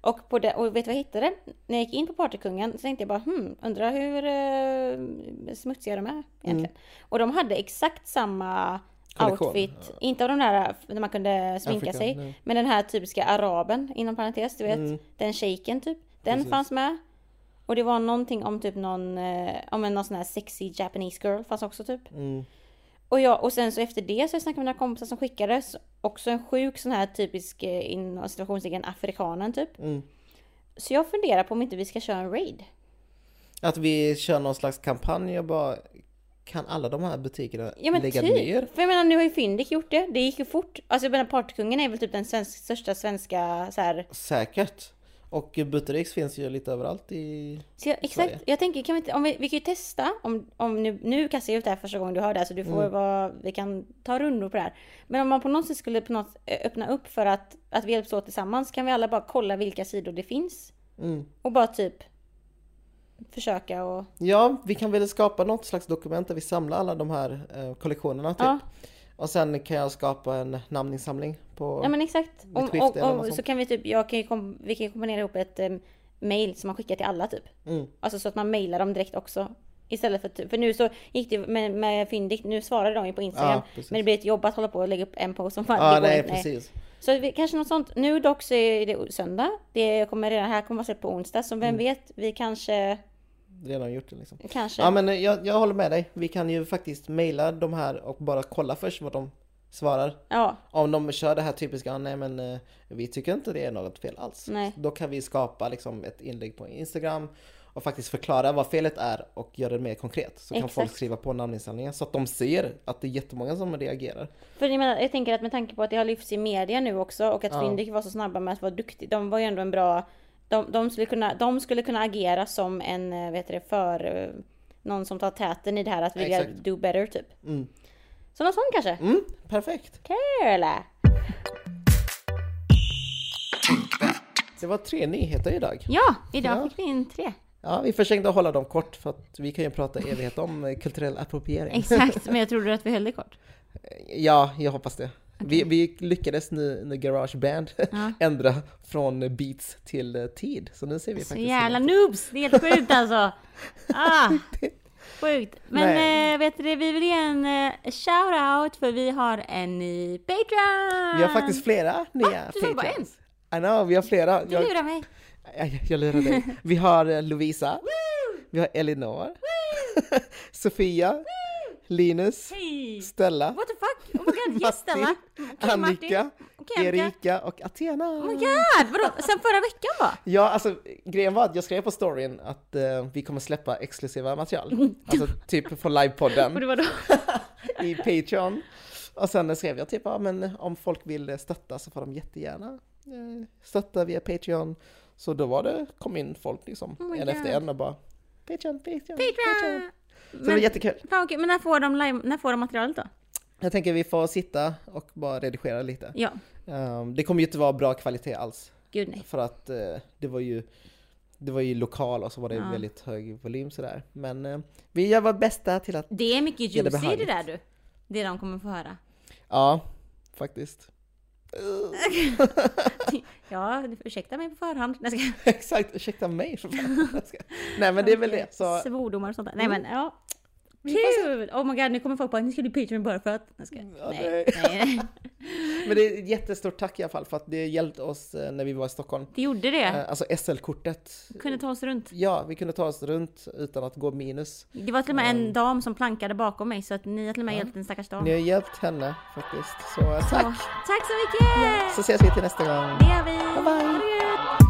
Och, på det, och vet du vad jag hittade? När jag gick in på Partykungen så tänkte jag bara hmm, undrar hur eh, smutsiga de är egentligen. Och de hade exakt samma Kollektion. outfit. Inte av de där där man kunde sminka Afrika, sig. nej. Men den här typiska araben inom parentes, du vet. Mm. Den shaken typ. Den Precis. fanns med. Och det var någonting om typ någon, eh, om en någon sån här sexy Japanese girl fanns också typ. Och, jag, och sen så efter det så har jag med mina kompisar som skickade så- också en sjuk sån här typisk eh, inom situationstecken afrikanen typ. Mm. Så jag funderar på om inte vi ska köra en raid. Att vi kör någon slags kampanj och bara kan alla de här butikerna Ja men lägga typ. ner? För jag menar nu har ju Fyndik gjort det. Det gick ju fort. Alltså jag menar Partykungen är väl typ den svensk, största svenska så här. Säkert. Och Buttericks finns ju lite överallt i... Jag, exakt. Sverige. Jag tänker kan vi inte, om vi, vi kan ju testa om, om nu, nu kastar jag ut det här första gången du hör det här så du får Mm. vara, vi kan ta rundor på det här. Men om man på något sätt skulle på något, öppna upp för att, att vi hjälps åt tillsammans kan vi alla bara kolla vilka sidor det finns. Mm. Och bara typ försöka och... Ja, vi kan väl skapa något slags dokument där vi samlar alla de här eh, kollektionerna typ. Ja. Och sen kan jag skapa en namninsamling på... Ja men exakt. Om, något om, så kan vi typ, jag kan kom, vi kan kombinera ihop ett um, mail som man skickar till alla typ. Mm. Alltså så att man mailar dem direkt också. Istället för, typ- för nu så gick det med, med Fyndik, nu svarade de ju på Instagram. Ja, men det blir ett jobb att hålla på och lägga upp en post som fan. Ja, nej inte, precis. Så vi, kanske något sånt. Nu dock så är det söndag. Det kommer redan här kommer vara släppt på onsdag. Så vem Mm. vet, vi kanske, Redan gjort det liksom. kanske. Ja men eh, jag, jag håller med dig. Vi kan ju faktiskt mejla de här och bara kolla först vad de svarar. ja, Om de kör det här typiska, nej men eh, vi tycker inte det är något fel alls. Nej. Då kan vi skapa liksom ett inlägg på Instagram och faktiskt förklara vad felet är och göra det mer konkret. Så kan Exakt. folk skriva på namninsamlingen så att de ser att det är jättemånga som reagerar. För jag, menar, jag tänker att med tanke på att det har lyfts i media nu också och att Ja. Fyndik var så snabba med att vara duktig. De var ju ändå en bra... De, de, skulle, kunna, de skulle kunna agera som en, eh, vet du det, för... eh, Någon som tar täten i det här att vilja Exakt. do better typ. Mm. Så något sånt kanske? Mm, perfekt! Kul! Det var tre nyheter idag. Ja, idag Ja. fick vi in tre. Ja, vi försökte hålla dem kort för att vi kan ju prata evighet om eh, kulturell appropriering. Exakt, men jag trodde att vi höll det kort. Ja, jag hoppas det. Vi, vi lyckades nu när Garageband Ja. *laughs* ändra från beats till eh, tid. Så nu ser vi Så faktiskt... jävla hur noobs! Det är helt sjukt alltså! *laughs* Ah, sjukt! Men äh, vet du vi vill ge en uh, shout-out för vi har en ny Patreon! Vi har faktiskt flera nya Du sa bara Patreons. I know, vi har flera. Du Jag, lurar mig! jag, jag lurar dig. *laughs* Vi har eh, Lovisa, vi har Elinor, *laughs* Sofia, Linus, Hej! Stella, What the fuck? Oh my god, yes Stella! Martin. Annika, Annika. Erika och Athena. Oh my god! Vadå? Sen förra veckan va? Ja, alltså grejen var att jag skrev på storyn att eh, vi kommer släppa exklusiva material. *laughs* Alltså typ på livepodden. *laughs* Och det var då? *laughs* i Patreon. Och sen skrev jag typ, ja men om folk vill stötta så får de jättegärna eh, stötta via Patreon. Så då var det, kom in folk liksom, Oh en God. efter en och bara Patreon, Patreon, Patreon. Patreon! Så det var jättekul. Fan, okej, men när får, de live, när får de materialet då? Jag tänker vi får sitta och bara redigera lite. Ja, Um, det kommer ju inte vara bra kvalitet alls. gud nej. För att eh, det var ju det var ju lokal och så var det Ja. väldigt hög volym sådär. Men eh, vi gör vårt bästa till att, Det är mycket det juicy det behagligt. där du. Det de kommer få höra. ja, faktiskt. *laughs* Ja, ursäkta mig på förhand. Nej, jag ska... *laughs* Exakt, ursäkta mig för fan. Nej men det är väl det. *laughs* Så, Mm. Svordomar och sånt där. Nej men ja. Vi Kul! Oh my god, nu kommer folk bara, nu ska du Patreon bara för att... Jag ska... Ja, nej, nej. *laughs* *laughs* men det är ett jättestort tack i alla fall för att det hjälpte oss eh, när vi var i Stockholm. Det gjorde det. Eh, Alltså SL-kortet. Kunde ta oss runt. Ja, vi kunde ta oss runt utan att gå minus. Det var till och med en dam som plankade bakom mig så att ni har till och med hjälpt en stackars dam. Ni har hjälpt henne faktiskt. Så eh, Så, tack! tack så mycket! Så ses vi till nästa gång. Det gör vi! Bye, bye.